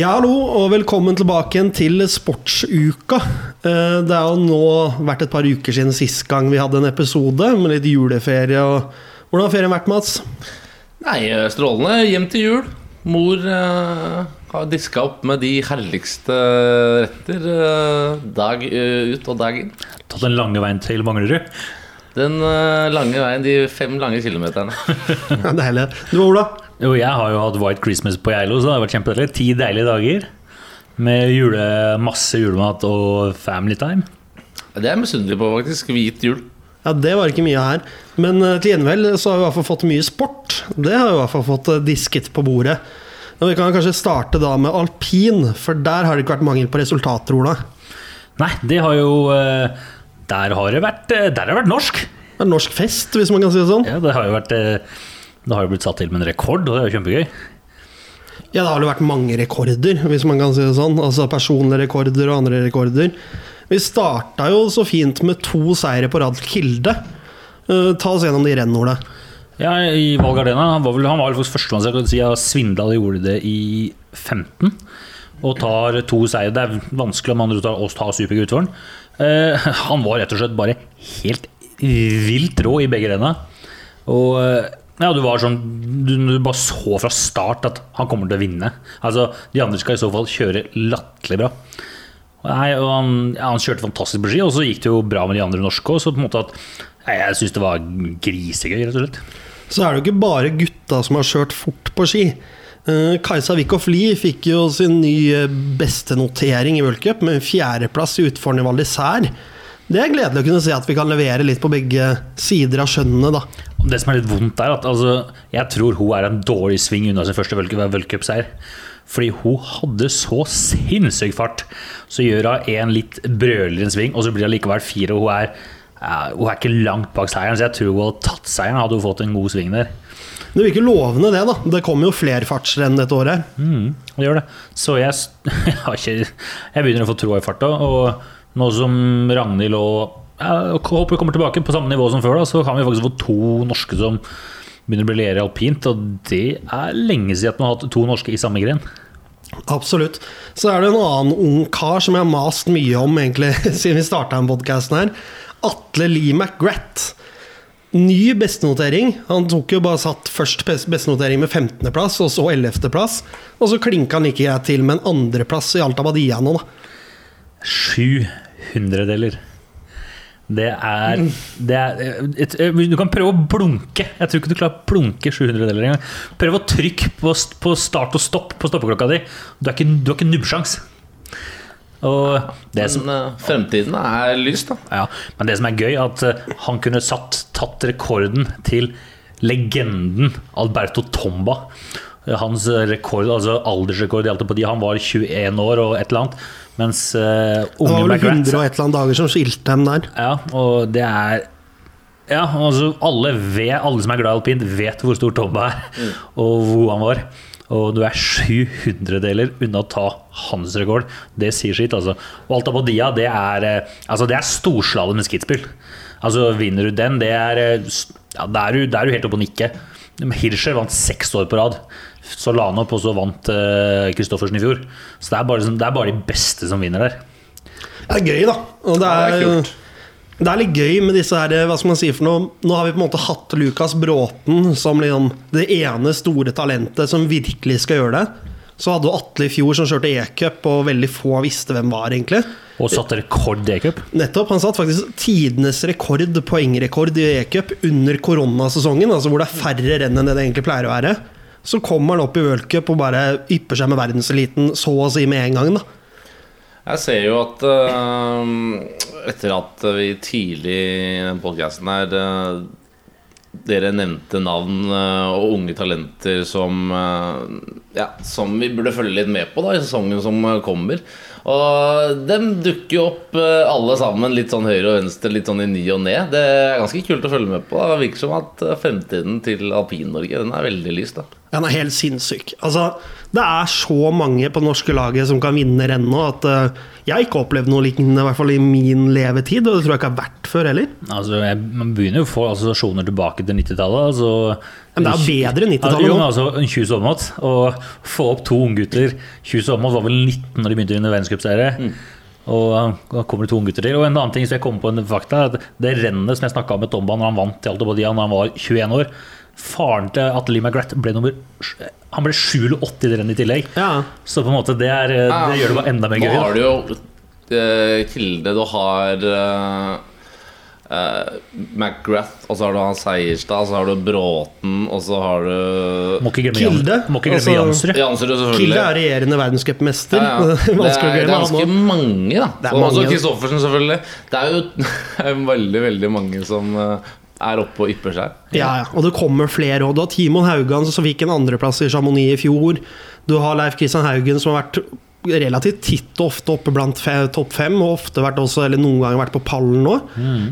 Ja, hallo, og velkommen tilbake igjen til Sportsuka. Eh, Det har jo nå vært et par uker siden sist gang vi hadde en episode med litt juleferie. og Hvordan har ferien vært, Mats? Nei, eh, strålende. Hjem til jul. Mor uh, har diska opp med de herligste retter uh, dag ut og dag inn. Tatt den lange veien til Manglerud. Den lange veien, de fem lange kilometerne. Ja, Deilig. Du, Ola? Jo, jeg har jo hatt White Christmas på Geilo, så det har vært kjempedeilig. Ti deilige dager med jule, masse julemat og family time. Det er jeg misunnelig på, faktisk. Hvit jul. Ja, Det var ikke mye her. Men eh, til gjengjeld så har vi i hvert fall fått mye sport. Det har vi i hvert fall fått eh, disket på bordet. Men Vi kan kanskje starte da med alpin, for der har det ikke vært mangel på resultater, Ola. Nei, det har jo eh, Der har det vært, der har det vært norsk. Det er norsk fest, hvis man kan si det sånn. Ja, det har jo vært eh, Det har jo blitt satt til med en rekord, og det er jo kjempegøy. Ja, det har jo vært mange rekorder, hvis man kan si det sånn. Altså personlige rekorder og andre rekorder. Vi starta jo så fint med to seire på rad Kilde. Eh, ta oss gjennom de rennene, Ole. Ja, i Val Gardena han var vel han var vel førstemann kan si, at Svindal gjorde det i 15. Og tar to seire. Det er vanskelig om andre tar oss ta supergøy utfor han. Eh, han var rett og slett bare helt vilt rå i begge renna. Og eh, ja, du var sånn du, du bare så fra start at han kommer til å vinne. Altså, De andre skal i så fall kjøre latterlig bra. Nei, og han, ja, han kjørte fantastisk på ski, og så gikk det jo bra med de andre norske òg. Så på en måte at nei, jeg syns det var grisegøy, rett og slett. Så er det jo ikke bare gutta som har kjørt fort på ski. Eh, Kajsa Wickhoff Lie fikk jo sin nye beste notering i World Cup med fjerdeplass i utfornet Val d'Isère. Det er gledelig å kunne se at vi kan levere litt på begge sider av skjønnene, da. Det som er litt vondt, er at altså, jeg tror hun er en dårlig sving unna sin første v-cupseier. Fordi hun hadde så sinnssyk fart. Så gjør hun en litt brølere sving, og så blir hun likevel fire. Og hun er, uh, hun er ikke langt bak seieren, så jeg tror hun hadde tatt seieren. Hadde hun fått en god sving der. Det virker lovende, det. da Det kommer jo flere fartsrenn dette året. Mm, det gjør det. Så jeg, jeg, har ikke, jeg begynner å få troa i farta. Og nå som Ragnhild og jeg håper vi kommer tilbake på samme nivå som før, da, så kan vi faktisk få to norske som begynner å briljere alpint. Og det er lenge siden at man har hatt to norske i samme gren. Absolutt. Så er det en annen ung kar som jeg har mast mye om egentlig siden vi starta denne podkasten her. Atle Lee McGrath. Ny bestenotering. Han tok jo bare satt først bestenotering med 15.-plass, og så 11.-plass. Og så klinka han like greit til med en andreplass i Alta Badia nå, da. Sju hundredeler. Det er, det er et, Du kan prøve å blunke. Jeg tror ikke du klarer å blunke 700 deler engang. Prøv å trykke på, på start og stopp på stoppeklokka di. Du har ikke, du har ikke nubbsjans. Og det som, Men fremtiden er lys, da. ja, men det som er gøy, at han kunne satt, tatt rekorden til legenden Alberto Tomba. Hans rekord, altså aldersrekord gjaldt på de, han var 21 år og et eller annet. Mens uh, Det var unge vel 100 og et eller annet dager som skilte dem der. Ja, og det er Ja, altså alle, vet, alle som er glad i alpint, vet hvor stor Tobbe er, og hvor han var. Og du er 700-deler unna å ta hans rekord. Det sier sitt, altså. Og Alta Bodia, det er eh, Altså, det er storslalåm med skittspill. Altså, vinner du den, det er eh, Ja, da er du, er du helt oppe og nikke. Hirscher vant seks år på rad. Så la han opp, og så vant Kristoffersen i fjor. Så det er, bare, sånn- det er bare de beste som vinner der. Det er gøy, da. Og det Ja, det er, er det er litt gøy med disse her Hva skal man si for noe Nå har vi på en måte hatt Lukas Bråten som liksom det ene store talentet som virkelig skal gjøre det. Så hadde du Atle i fjor som kjørte e-cup, og veldig få visste hvem var, egentlig. Og satte rekord i e-cup. Nettopp. Han satt faktisk tidenes rekord, poengrekord i e-cup under koronasesongen, altså hvor det er færre renn enn det det egentlig pleier å være. Så kommer han opp i worldcup og bare ypper seg med verdenseliten så å si med en gang, da. Jeg ser jo at uh, etter at vi tidlig i podkasten her eh, Dere nevnte navn eh, og unge talenter som eh, Ja, som vi burde følge litt med på da i sesongen som eh, kommer. Og dem dukker jo opp alle sammen litt sånn høyre og venstre, litt sånn i ny og ne. Det er ganske kult å følge med på. Det virker som at fremtiden til Alpin-Norge Den er veldig lys. Han er helt sinnssyk. Altså, Det er så mange på det norske laget som kan vinne rennet, at eh, jeg har ikke opplevd noe lignende, i hvert fall i min levetid. Og det tror jeg ikke har vært før heller. Altså, jeg, man begynner jo å få assosiasjoner tilbake til 90-tallet. Altså, Men det er bedre enn 90-tallet Ja, jo, nå. altså, en tjus overmått. Å få opp to unggutter Tjus overmått var vel 19 når de begynte å vinne verdenscupserie. Mm. Og da kommer det to unggutter til. Og en annen ting som jeg kom på en fakta, er at det rennet som jeg snakka om med Tomba når han vant til Alto Badia da han var 21 år Faren til Atle Lee McGrath ble nummer Han ble 7 eller 80 i det rennet i tillegg. Ja. Så på en måte det, er, eh, det gjør det bare enda mer Nå gøy. har du jo eh, Kilde, du har eh, eh, McGrath, og så har du han Seierstad, så har du Bråten, og så har du Må ikke glemme, Kilde, må ikke glemme altså- Jansrud. Jansrud, selvfølgelig. Kilde er regjerende verdenscupmester. Ja, ja. Det, det er ganske mange, da. Og så mange. Kristoffersen, selvfølgelig. Det er jo veldig, veldig mange som eh, er oppe og ypper seg. Ja, ja, og det kommer flere. Og du har Timon Haugan som fikk en andreplass i Chamonix i fjor. Du har Leif Kristian Haugen som har vært relativt titt og ofte oppe blant topp fem, og ofte vært også, eller noen ganger vært på pallen nå.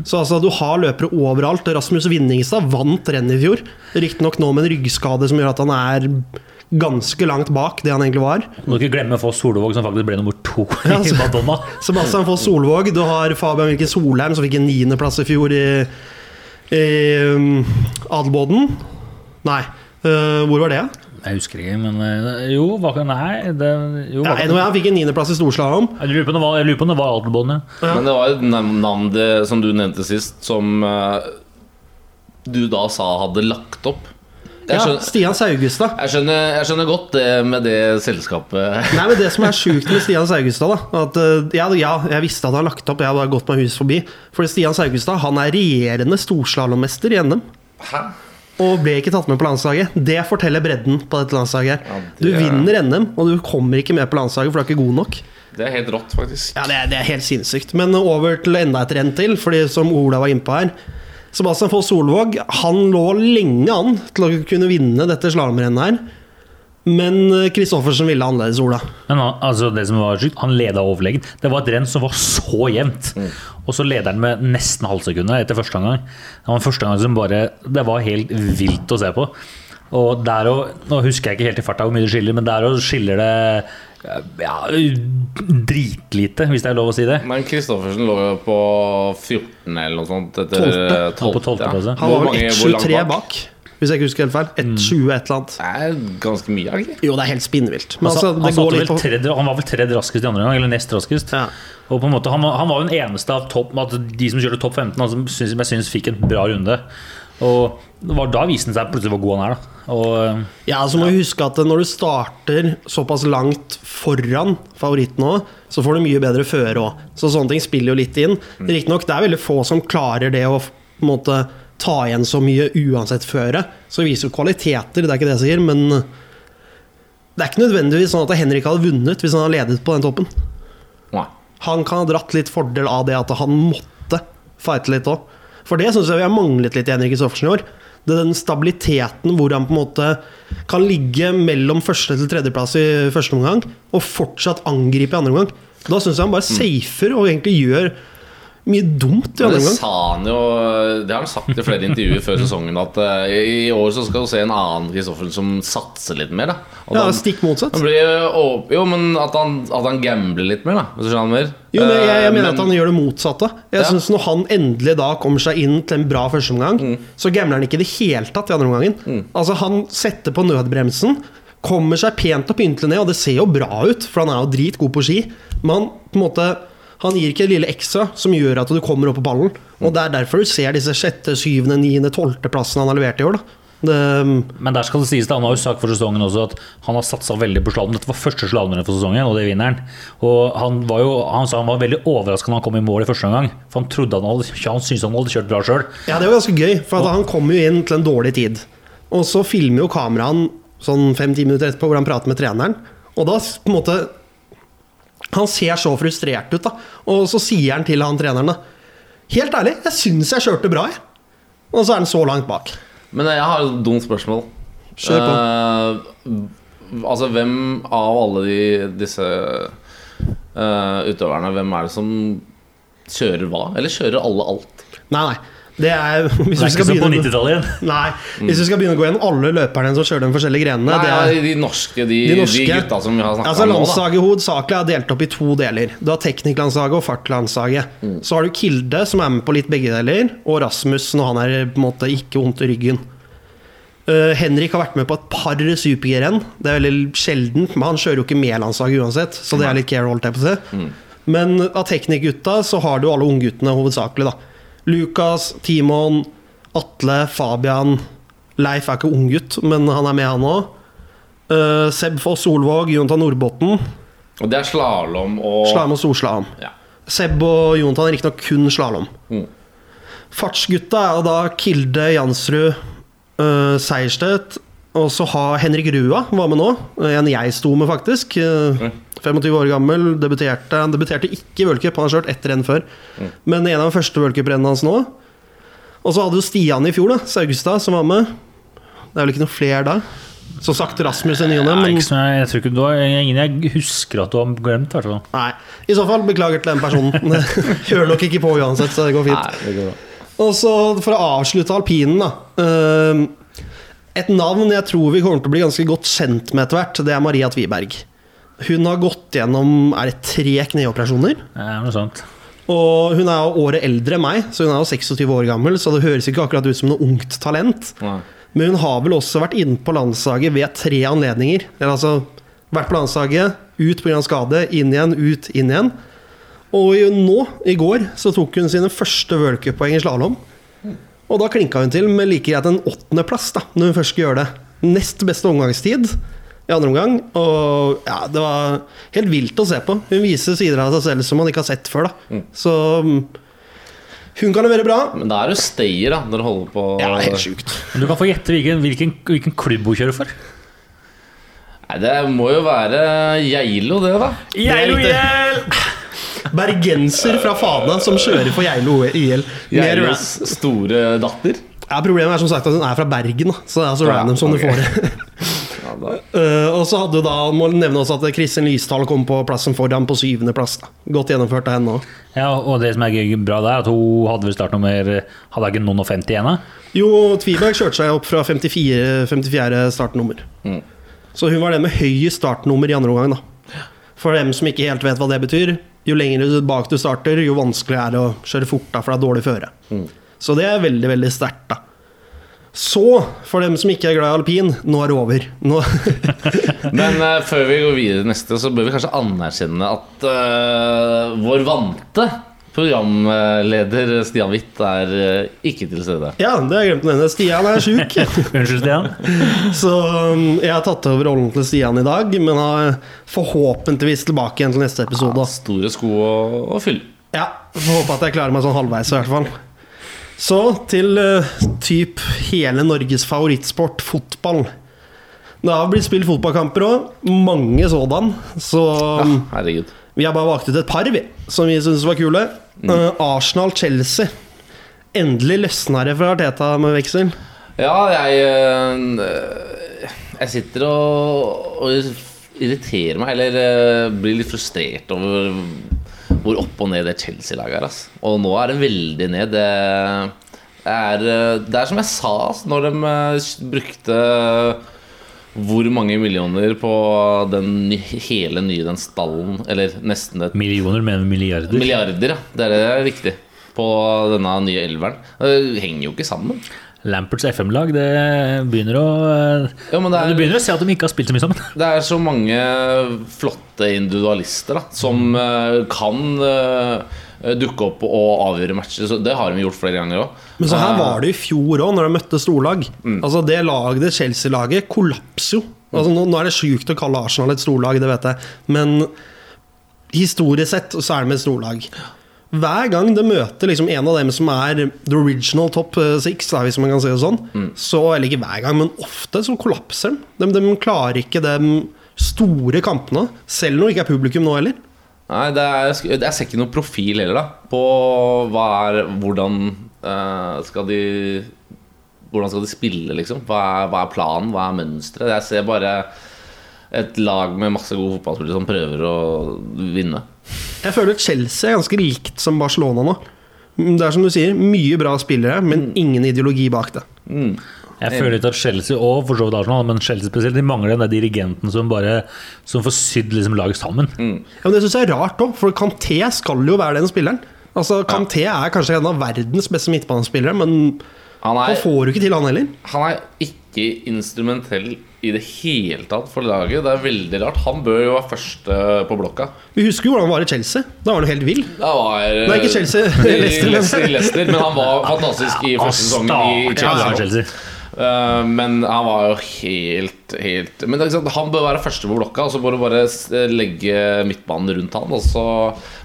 Så altså, du har løpere overalt. Rasmus Vinningstad vant rennet i fjor. Riktignok nå med en ryggskade som gjør at han er ganske langt bak det han egentlig var. Må ikke glemme Foss Solvåg, som faktisk ble nummer to Ja, i. Madonna. Sebastian Foss Solvåg. Du har Fabian Wilken Solheim som fikk en niendeplass i fjor i, i um, Adelboden. Nei, hvor var det? Jeg husker ikke, men eh, jo, hva kan Nei, det jo, Ja, hva kan- anyway, han fikk en niendeplass i storslalåm. Jeg lurer på om det var, jeg lurer på om det var Adelbånd, ja. Ja. Men det var et nav- navn det, som du nevnte sist, som eh, du da sa hadde lagt opp. Jeg Ja, Stian Saugestad. jeg skjønner, jeg skjønner godt det med det selskapet. Nei, men Det som er sjukt med Stian Saugestad da, at, øh, ja, ja, Jeg visste at han har lagt opp, jeg hadde bare gått meg hus forbi. For Stian Saugestad han er regjerende storslalåmmester i NM. Hæ? Og ble ikke tatt med på landslaget. Det forteller bredden på dette landslaget. her Ja, Du det Du vinner NM, og du kommer ikke med på landslaget, for du er ikke god nok. Det er helt rått, faktisk. Ja, det er, det er helt sinnssykt. Men over til enda et renn til, fordi som Ola var innpå her. Sebastian Foss Solvåg han lå lenge an til å kunne vinne dette slalåmrennet her. Men eh, Kristoffersen ville annerledes, Ola. Men han, altså det som var sykt, han leda overlegent. Det var et renn som var så jevnt. Og så leder han med nesten halvsekundet etter første omgang. Det var første gang som bare Det var helt vilt å se på. Og der og, Nå husker jeg ikke helt i farta hvor mye det skiller, men der og skiller det ja, dritlite, hvis det er lov å si det. Men Kristoffersen lå jo på 14 eller noe sånt. Etter Tolvte. 12, Han på tolvte plass, ja. Han var vel mange- hvor langt 1,23 bak, hvis jeg ikke husker helt feil. 1,20 et eller annet. Det er ganske mye, egentlig. Jo, det er helt spinnvilt. Men Han, altså, sa- han, tredje, han var vel tredje raskest i andre gang, eller nest raskest. ja. Og på en måte, han, var- han var jo den eneste av topp, de som kjørte topp 15, han som synes, jeg syns fikk en bra runde. Og det var da viste han seg plutselig hvor god han er. Da. Og Ja, så må vi huske at når du starter såpass langt foran favoritten òg, så får du mye bedre føre òg. Så sånne ting spiller jo litt inn. Riktignok, det er veldig få som klarer det å måte ta igjen så mye uansett føre. Så det viser jo kvaliteter, det er ikke det jeg sier, men det er ikke nødvendigvis sånn at Henrik hadde vunnet hvis han hadde ledet på den toppen. Nei. Han kan ha dratt litt fordel av det at han måtte fighte litt òg. For det syns jeg vi har manglet litt i Henrik Kristoffersen i år. Det er den stabiliteten hvor han på en måte kan ligge mellom første til tredjeplass i første omgang, og fortsatt angripe i andre omgang. Da syns jeg han bare safer og egentlig gjør mye dumt i Men andre det omgang. sa han jo Det har han sagt i flere intervjuer før sesongen, at uh, i år så skal du se en annen Kristoffer som satser litt mer. da At Ja, han, stikk motsatt. han blir, å- jo, men at han, at han gambler litt mer, da. Hvis du skjønner mer. Jo, men jeg, jeg mener mener at han gjør det motsatte. Jeg Ja. synes Når han endelig da kommer seg inn til en bra førsteomgang, så gambler han ikke i det hele tatt i andre omgangen. Altså Han setter på nødbremsen, kommer seg pent og pyntelig ned, og det ser jo bra ut, for han er jo dritgod på ski. Men han, på en måte, han gir ikke det lille ekstra som gjør at du kommer opp på ballen. Og Det er derfor du ser disse sjette, syvende, niende, tolvteplassene han har levert i år. da det, Men der skal det sies, det, han har jo sagt for sesongen også at han har satsa veldig på slalåm. Dette var første slalåmrennet for sesongen, og det vinner han. Og han, var jo, han sa han var veldig overraska når han kom i mål i første omgang. For han trodde han hadde, han syntes han hadde kjørt bra sjøl. Ja, det var ganske gøy, for at han kom jo inn til en dårlig tid. Og så filmer jo kameraet sånn fem-ti minutter etterpå hvor han prater med treneren. Og da på en måte Han ser så frustrert ut, da. Og så sier han til han treneren da Helt ærlig, jeg syns jeg kjørte bra, jeg. Og så er han så langt bak. Men jeg har et dumt spørsmål. Kjør på. Uh, altså, hvem av alle de, disse uh, utøverne, hvem er det som kjører hva? Eller kjører alle alt? Nei, nei. Det er Hvis Det er ikke som på 90-tallet igjen. Nei, hvis du skal begynne å gå gjennom alle løperne som kjører de forskjellige grenene Nei, det er, de norske, de, De de, gutta som vi har snakka Altså om nå. Landslaget hovedsakelig er delt opp i to deler. Du har teknikklandslaget og fartlandslaget. Mm. Så har du Kilde, som er med på litt begge deler, og Rasmus når han er på en måte ikke vondt i ryggen. Uh, Henrik har vært med på et par super-G-renn. Det er veldig sjeldent, men han kjører jo ikke med landslaget uansett, så det er litt care, holdt jeg på å si. Mm. Men av teknikkgutta så har du alle ungguttene hovedsakelig, da. Lukas, Timon, Atle, Fabian Leif er ikke unggutt, men han er med, han òg. Seb Foss Solvåg, Jonathan Nordbotten. Og det er slalåm og Slalåm og storslalåm. Ja. Seb og Jonathan er riktignok kun slalåm. Mm. Fartsgutta er da Kilde, Jansrud, uh, Seierstedt. Og så har Henrik Rua var med nå. En jeg sto med, faktisk. Eh, Mm. 25 år gammel. Debuterte Han debuterte ikke i worldcup, han har kjørt ett renn før. Mm. Men en av de første worldcuprennene hans nå. Og så hadde du Stian i fjor, da Saugstad, som var med. Det er vel ikke noe flere da? Så sagt Rasmus i ny og ne, jeg tror ikke du har ingen jeg husker at du har glemt. Hvertfall. Nei. I så fall, beklager til den personen. Hører nok ikke på uansett, så det går fint. Nei, det går bra. Og så for å avslutte alpinen, da. eh, Et navn jeg tror vi kommer til å bli ganske godt kjent med etter hvert, det er Maria Tviberg. Hun har gått gjennom er det tre kneoperasjoner. Ja, noe sånt. Og hun er jo året eldre enn meg, så hun er jo 26 år gammel, så det høres ikke akkurat ut som noe ungt talent. Nei. Men hun har vel også vært inne på landslaget ved tre anledninger. Eller altså vært på landslaget, ut pga. skade, inn igjen, ut, inn igjen. Og nå, i går, så tok hun sine første worldcuppoeng i slalåm. Og da klinka hun til med like greit en åttendeplass, da, når hun først skulle gjøre det. Nest beste omgangstid i andre omgang. Og ja, det var helt vilt å se på. Hun viser sider av seg selv som man ikke har sett før, da. Så mm, hun kan levere bra. Men da er du stayer, da, når du holder på Ja, helt sjukt. Du kan få gjette hvilken, hvilken, hvilken klubb hun kjører for. Nei, Det må jo være Geilo, det, da. Geilo riktig. Bergenser fra Fana som kjører for Geilo IL. Geilos store datter. ja, problemet er som sagt at hun er fra Bergen, så det er så Ja, random som okay. du får det. Ja. Eh, og så hadde du da må nevne også at Kristin Lystall kom på plassen foran på syvendeplass. Godt gjennomført av henne òg. Ja, og det som er bra der, at hun hadde vel startnummer Hadde ikke noen og 50 igjen? da? Jo, Tviberg kjørte seg opp fra 54, 54 startnummer. Mm. Så hun var den med høyest startnummer i andre omgang. da For dem som ikke helt vet hva det betyr, jo lenger bak du starter, jo vanskeligere er det å kjøre fort, da, for det er dårlig føre. Mm. Så det er veldig, veldig sterkt, da. Så, for dem som ikke er glad i alpin, nå er det over. Men uh, før vi går videre neste, så bør vi kanskje anerkjenne at uh, vår vante programleder Stian Witt er eh, ikke til stede. ja, det har jeg glemt å nevne. Stian er sjuk. Unnskyld, Stian. Så um, jeg har tatt over rollen til Stian i dag, men har forhåpentligvis tilbake igjen til neste episode. Ja, store sko å, å fylle. Ja, Får håpe at jeg klarer meg sånn halvveis, i hvert fall. Så til uh, typ hele Norges favorittsport, fotball. Det har blitt spilt fotballkamper òg, mange sådan. Så ja, Herregud. Vi har bare valgt ut et par, vi, som vi syns var kule. Uh, Arsenal-Chelsea. Endelig løsna det for Arteta med veksel. Ja, jeg eh, Jeg sitter og, og irriterer meg, eller eh, blir litt frustrert over hvor opp og ned det Chelsea-laget er. ass. Og nå er det veldig ned. Det er, eh, det er som jeg sa, ass, når de eh, brukte hvor mange millioner på den hele nye den stallen, eller nesten et Millioner, men milliarder. Milliarder, ja. Det er det er viktig. På denne nye elveren. Det henger jo ikke sammen. Lamperts FM-lag, det begynner å ja, men det Du er, begynner å se at de ikke har spilt så mye sammen. det er så mange flotte individualister da, som eh, kan eh, dukke opp og avgjøre matcher. Så det har de gjort flere ganger òg. Men så her var det i fjor òg, når de møtte storlag. Altså Det laget, det Chelsea-laget, kollapser jo. Altså nå, nå er det sjukt å kalle Arsenal et storlag, det vet jeg. Men historisk sett så er de et storlag. Hver gang de møter liksom en av dem som er the original top eh, six, da, hvis man kan si det sånn, så Eller ikke hver gang, men ofte så kollapser de. de. De klarer ikke de store kampene, selv når det ikke er publikum nå heller. Nei, det er, jeg ser ikke noen profil heller, da. På hva er Hvordan uh, skal de Hvordan skal de spille, liksom? Hva er, hva er planen? Hva er mønsteret? Jeg ser bare et lag med masse gode fotballspillere som prøver å vinne. Jeg føler Chelsea er ganske likt som Barcelona nå. Det er som du sier, mye bra spillere, men ingen ideologi bak det. Jeg føler litt at Chelsea og for så vidt Arsenal, men Chelsea spesielt, de mangler den der dirigenten som bare Som får sydd liksom laget sammen. Ja, men Det syns jeg er rart òg, for Kanté skal jo være den spilleren. Altså, Kanté er kanskje en av verdens beste midtbanespillere, men Han han er, får jo ikke til, han heller. han er ikke instrumentell i det hele tatt for laget. Det er veldig rart. Han bør jo være første på blokka. Vi husker jo hvordan han var i Chelsea. Da var han jo helt vill. Det var, Nei, ikke Chelsea, i Leicester, men- han var fantastisk i første sesongen i Chelsea. ja, Chelsea. Eh, men han var jo helt, helt Men sant, han bør være første på blokka, og så bør du bare legge midtbanen rundt han. Så,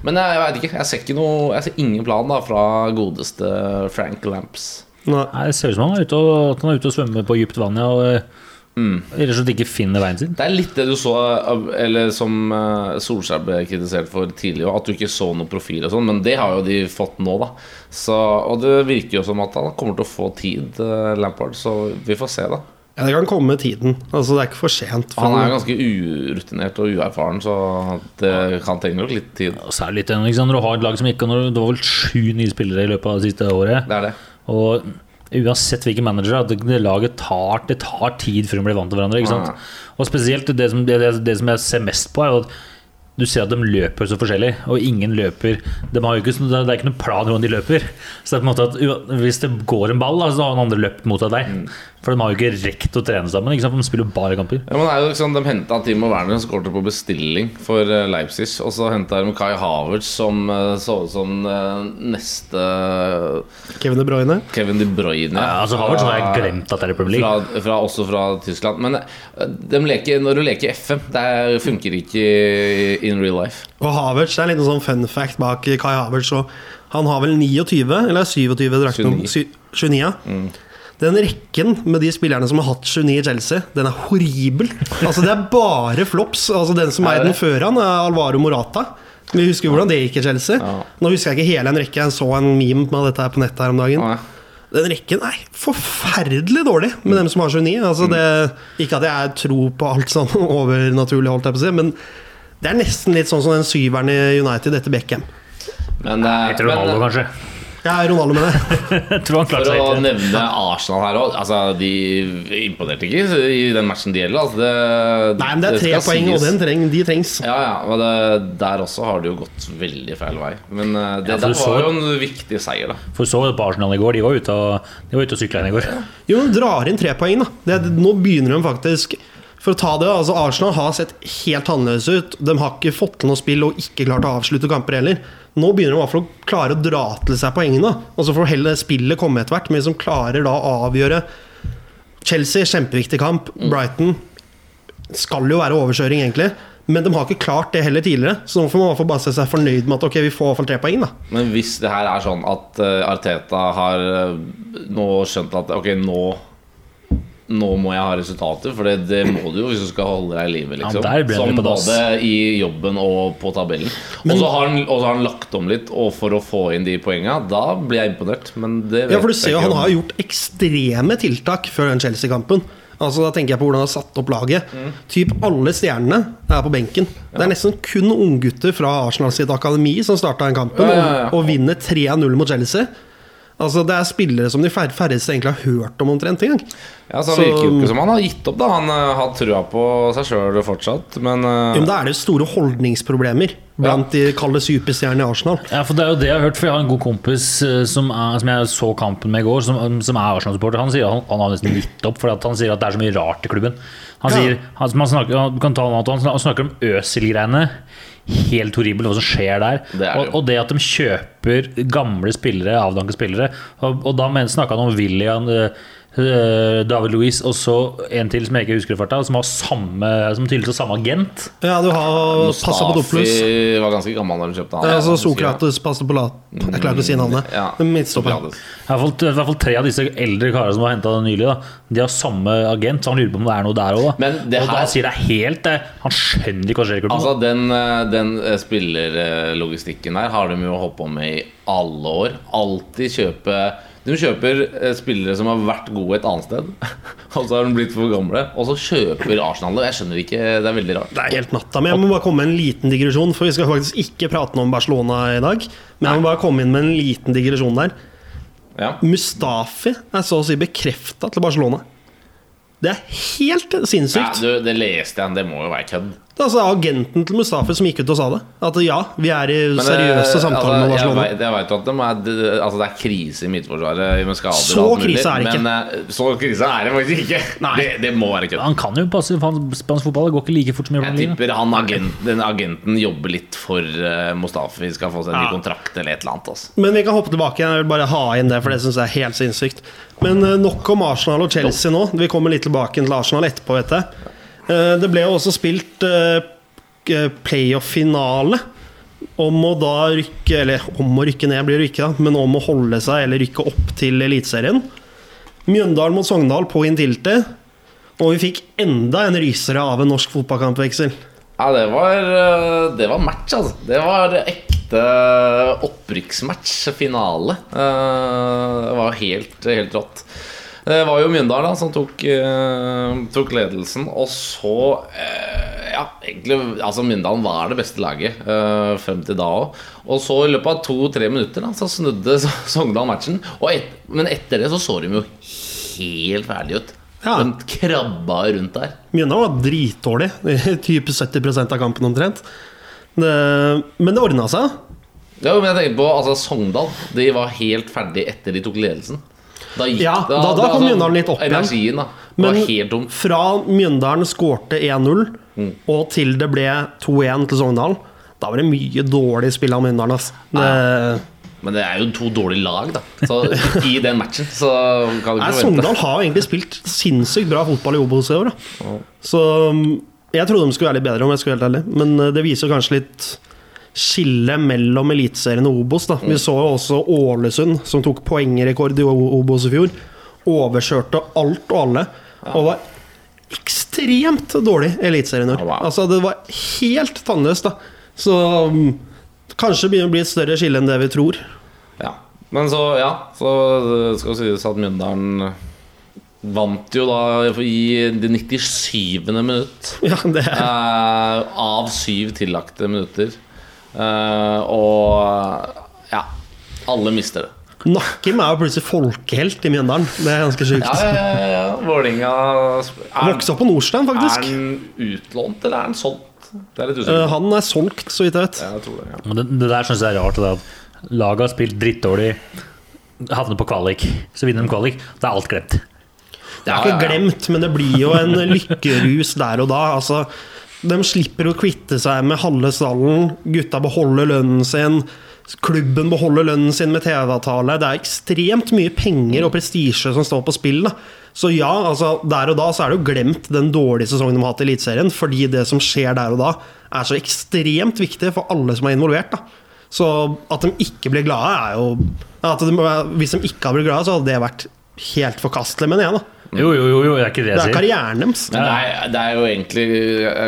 men jeg, jeg vet ikke. Jeg ser, ikke noe, jeg ser ingen plan da fra godeste Frank Lamps. Nei. Det ser ut som han er ute og, han er ute og svømmer på dypt vann. Ja, og Rett og slett ikke finner veien sin. Det er litt det du så Eller som eh, Solskjær ble kritisert for tidligere, at du ikke så noen profil og sånn, men det har jo de fått nå, da. Så, og det virker jo som at han kommer til å få tid, eh, Lampard, så vi får se, da. Ja, Det kan komme med tiden. Altså, Det er ikke for sent. For Han er ganske urutinert og uerfaren, så det kan trenge nok litt tid. Og så er det litt Når du har et lag som ikke Det var vel sju nye spillere i løpet av det siste året. Det er det. Og uansett hvilken manager at det, laget tar, det tar tid før de blir vant til hverandre. Ikke sant? Og spesielt det som, det, det, som jeg ser mest på, er jo at du ser at de løper så forskjellig, og ingen løper de har jo ikke, sånn- Det er ikke noen plan hvordan de løper. Så det er på en måte at Hvis det går en ball, så har den andre løpt mot deg. Mm. For de har jo ikke rekt å trene sammen. Ikke sant? For de spiller jo bare kamper. Ja, men det er jo liksom, De henta Timo Werner, som skåret på bestilling for eh, Leipzig. Og så henta de Kai Havertz, som eh, så ut som eh, neste Kevin De Bruyne. Kevin De Bruyne. Ja, altså har sånn jeg glemt at det er Premier League. Fra, fra, også fra Tyskland. Men de leker, når du leker FM, det er- funker ikke in real life. Og Havertz, det er litt sånn fun fact bak Kai Havertz. Og han har vel 29, eller 27 drakter? 29. 29 ja. Den rekken med de spillerne som har hatt 29 i Chelsea, den er horribel. Altså Det er bare flops. Altså Den som Er den før han, er Alvaro Morata. Vi husker jo hvordan det gikk i Chelsea. Nå husker jeg ikke hele en rekke. Jeg så en meme med dette her på nettet her om dagen. Den rekken er forferdelig dårlig med dem som har 29. Altså det, ikke at jeg tror på alt sånn overnaturlig, holdt jeg på å si, men det er nesten litt sånn som den syveren i United etter Beckham. Men, eh, Etter Ronaldo, men kanskje. Jeg er Ronaldo med det. Tror han for klarte seg å nevne Arsenal her òg. Altså, de imponerte ikke i den matchen de gjelder. Altså, det, Nei, men det er tre skal poeng, og sies. den treng, de trengs. Ja, ja, men det, Der også har det jo gått veldig feil vei. Men eh, det Ja, der så- var jo en viktig seier, da. For så på Arsenal i går, de var ute og, de var ute og sykla inn i går. Jo, men drar inn tre poeng, da. Det, nå begynner de faktisk For å ta det, altså Arsenal har sett helt annerledes ut. De har ikke fått til noe spill og ikke klart å avslutte kamper heller. Nå begynner de i hvert fall å klare å dra til seg poengene. Og så får heller spillet komme etter hvert, men som klarer da å avgjøre Chelsea, kjempeviktig kamp. Brighton skal jo være overkjøring, egentlig. Men de har ikke klart det heller tidligere, så nå får man i hvert fall bare se seg fornøyd med at ok, vi får i hvert fall tre poeng. da Men hvis det her er sånn at eh, Arteta har eh, nå skjønt at ok, nå nå må jeg ha resultater, for det, det må du jo hvis du skal holde deg i live. Liksom. Ja, Som på både i jobben og på tabellen. Og så har, han- og så har han lagt om litt og for å få inn de poengene. Da blir jeg imponert. Men det vet Ja, for du ser jo Han har gjort ekstreme tiltak før den Chelsea-kampen. Altså Da tenker jeg på hvordan han har satt opp laget. Mm. Typ Alle stjernene er på benken. Det er nesten kun unggutter fra Arsenal sitt akademi som starta den kampen, Ja, ja, ja. Og, og vinner 3-0 mot Chelsea. Altså Det er spillere som de fær- færreste egentlig har hørt om omtrent engang. Ja, så Så- Det virker jo ikke som han har gitt opp. da Han eh, har trua på seg sjøl fortsatt. Men uh, Jo, men Da er det store holdningsproblemer blant de kalde superstjernene i Arsenal. Ja, for Det er jo det jeg har hørt, for jeg har en god kompis eh, som, er, som jeg så kampen med i går, som, som er Arsenal-supporter. Han sier at han, han har nesten gitt opp, for han sier at det er så mye rart i klubben. Han Ja. sier, han, man snakker, han, han snakker om Øsil-greiene. Helt horribelt hva som skjer der. Det det og, og det at de kjøper gamle spillere, avdankede spillere. Og, og da snakka han om William eh, David Louis og så en til som jeg ikke husker i farta, som har samme Som tydeligvis har samme agent. Ja, du har Passa Passapadopoulos. Mustafi var ganske gammel da hun kjøpte han. Ja, altså Sokrates passer på lat... Jeg klarer ikke å si navnet. Ja. Midtstopper. I hvert, fall, I hvert fall tre av disse eldre karene som har henta den nylig, da, de har samme agent, så han lurer på om det er noe der òg. Og da sier det helt det. Han skjønner ikke hva skjer i klubben. Altså Den, eh, den eh, spillerlogistikken der har de jo holdt på med i alle år. Alltid kjøpe De kjøper eh, spillere som har vært gode et annet sted, og så har de blitt for gamle. Og så kjøper Arsenal det. Jeg skjønner ikke, Det er veldig rart. Det er helt natta. Men jeg må bare komme med en liten digresjon, for vi skal faktisk ikke prate noe om Barcelona i dag. Men jeg må bare komme inn med en liten digresjon der. Ja. Mustafi er så å si bekrefta til Barcelona. Det er helt Ja, sinnssykt. du, det leste jeg, det må jo være kødd. Det er altså agenten til Mustafi som gikk ut og sa det. At ja, vi er i Men, seriøse eh, samtaler med altså, Barcelona. Jeg vet at de er, det- altså, det er krise i midtforsvaret med skader. Så alt mulig, krise er det ikke. Men eh, så krise er det faktisk ikke. Nei. Det, det må være kødd. Han kan jo passe spansk fotball. Det går ikke like fort som i Jeg tipper han agent, den agenten jobber litt for uh, Mustafi. Skal få seg en ny Ja. kontrakt eller et eller annet. Altså. Men vi kan hoppe tilbake. Jeg vil bare ha inn det, for det syns jeg er helt sinnssykt. Men eh, nok om Arsenal og Chelsea nå. Vi kommer litt tilbake til Arsenal etterpå, vet jeg. Eh, Det ble jo også spilt eh, playoff-finale om å da rykke Eller om å rykke ned blir det ikke, men om å holde seg eller rykke opp til Eliteserien. Mjøndalen mot Sogndal på Intility. Og vi fikk enda en rysere av en norsk fotballkampveksel. Ja, det var, det var match, altså. Det var ekte opprykksmatch, finale. Eh, Det var helt, helt rått. Det var jo Mjøndalen da, som tok, eh, tok ledelsen, og så eh, Ja, egentlig Altså, Mjøndalen var det beste laget eh, frem til da òg. Og så i løpet av to-tre minutter da, så snudde Sogndal matchen. Et, men etter det så så de jo helt ferdige ut. Ja. De krabba rundt der. Mjøndalen var dritdårlig type 70% av kampen omtrent. Det, men det ordna seg. Ja, men jeg tenker på altså, Sogndal. De var helt ferdig etter de tok ledelsen. Da, gikk, Ja, da- da kom Mjøndalen litt opp igjen. Energien da Men var helt tom. fra Mjøndalen skårte 1-0, og til det ble 2-1 til Sogndal, da var det mye dårlig spill av Mjøndalen. Altså. Det, Men det er jo to dårlige lag, da. Så i den matchen så kan nei, Sogndal har egentlig spilt sinnssykt bra fotball i Obos i år. Da. Så um, jeg trodde de skulle være litt bedre, om jeg skulle være helt ærlig. Men uh, det viser kanskje litt skille mellom Eliteserien og Obos. Da. Vi så jo også Ålesund, som tok poengrekord i Obos i fjor. Overkjørte alt og alle. Og var ekstremt dårlig i Eliteserien i år. Altså, det var helt tannløst, da. Så um, kanskje begynner å bli et større skille enn det vi tror. Ja. Men så, ja, så skal sies at Mjøndalen vant jo da i det 97. minutt. Ja, det Eh, av syv tillagte minutter. Eh, og ja, alle mister det. Nakkim er jo plutselig folkehelt i Mjøndalen. Det er ganske sjukt. Ja, ja, ja, ja. Vålinga er, Vokste opp på Nordstrand, er faktisk. den utlånt, eller er den solgt? Det er litt Eh, usikker. han er solgt, så vidt jeg vet. Jeg tror det, ja. Men det, det der syns jeg er rart. At laget har spilt drittdårlig, havner på kvalik, så vinner de kvalik. Da er alt glemt. Det er Ja, ikke ja, ja. glemt, men det blir jo en lykkerus der og da. Altså, de slipper å kvitte seg med halve stallen. Gutta beholder lønnen sin. Klubben beholder lønnen sin med TV-avtale. Det er ekstremt mye penger og prestisje som står på spill. Da. Så ja, altså, der og da så er det jo glemt den dårlige sesongen de har hatt i Eliteserien. Fordi det som skjer der og da, er så ekstremt viktig for alle som er involvert. Da. Så at de ikke blir glade, er jo de, Hvis de ikke hadde blitt glade, så hadde det vært helt forkastelig, mener jeg. da Jo, jo, jo, jo, det er ikke det Det er karrieren deres. Ja. det er, det er jo egentlig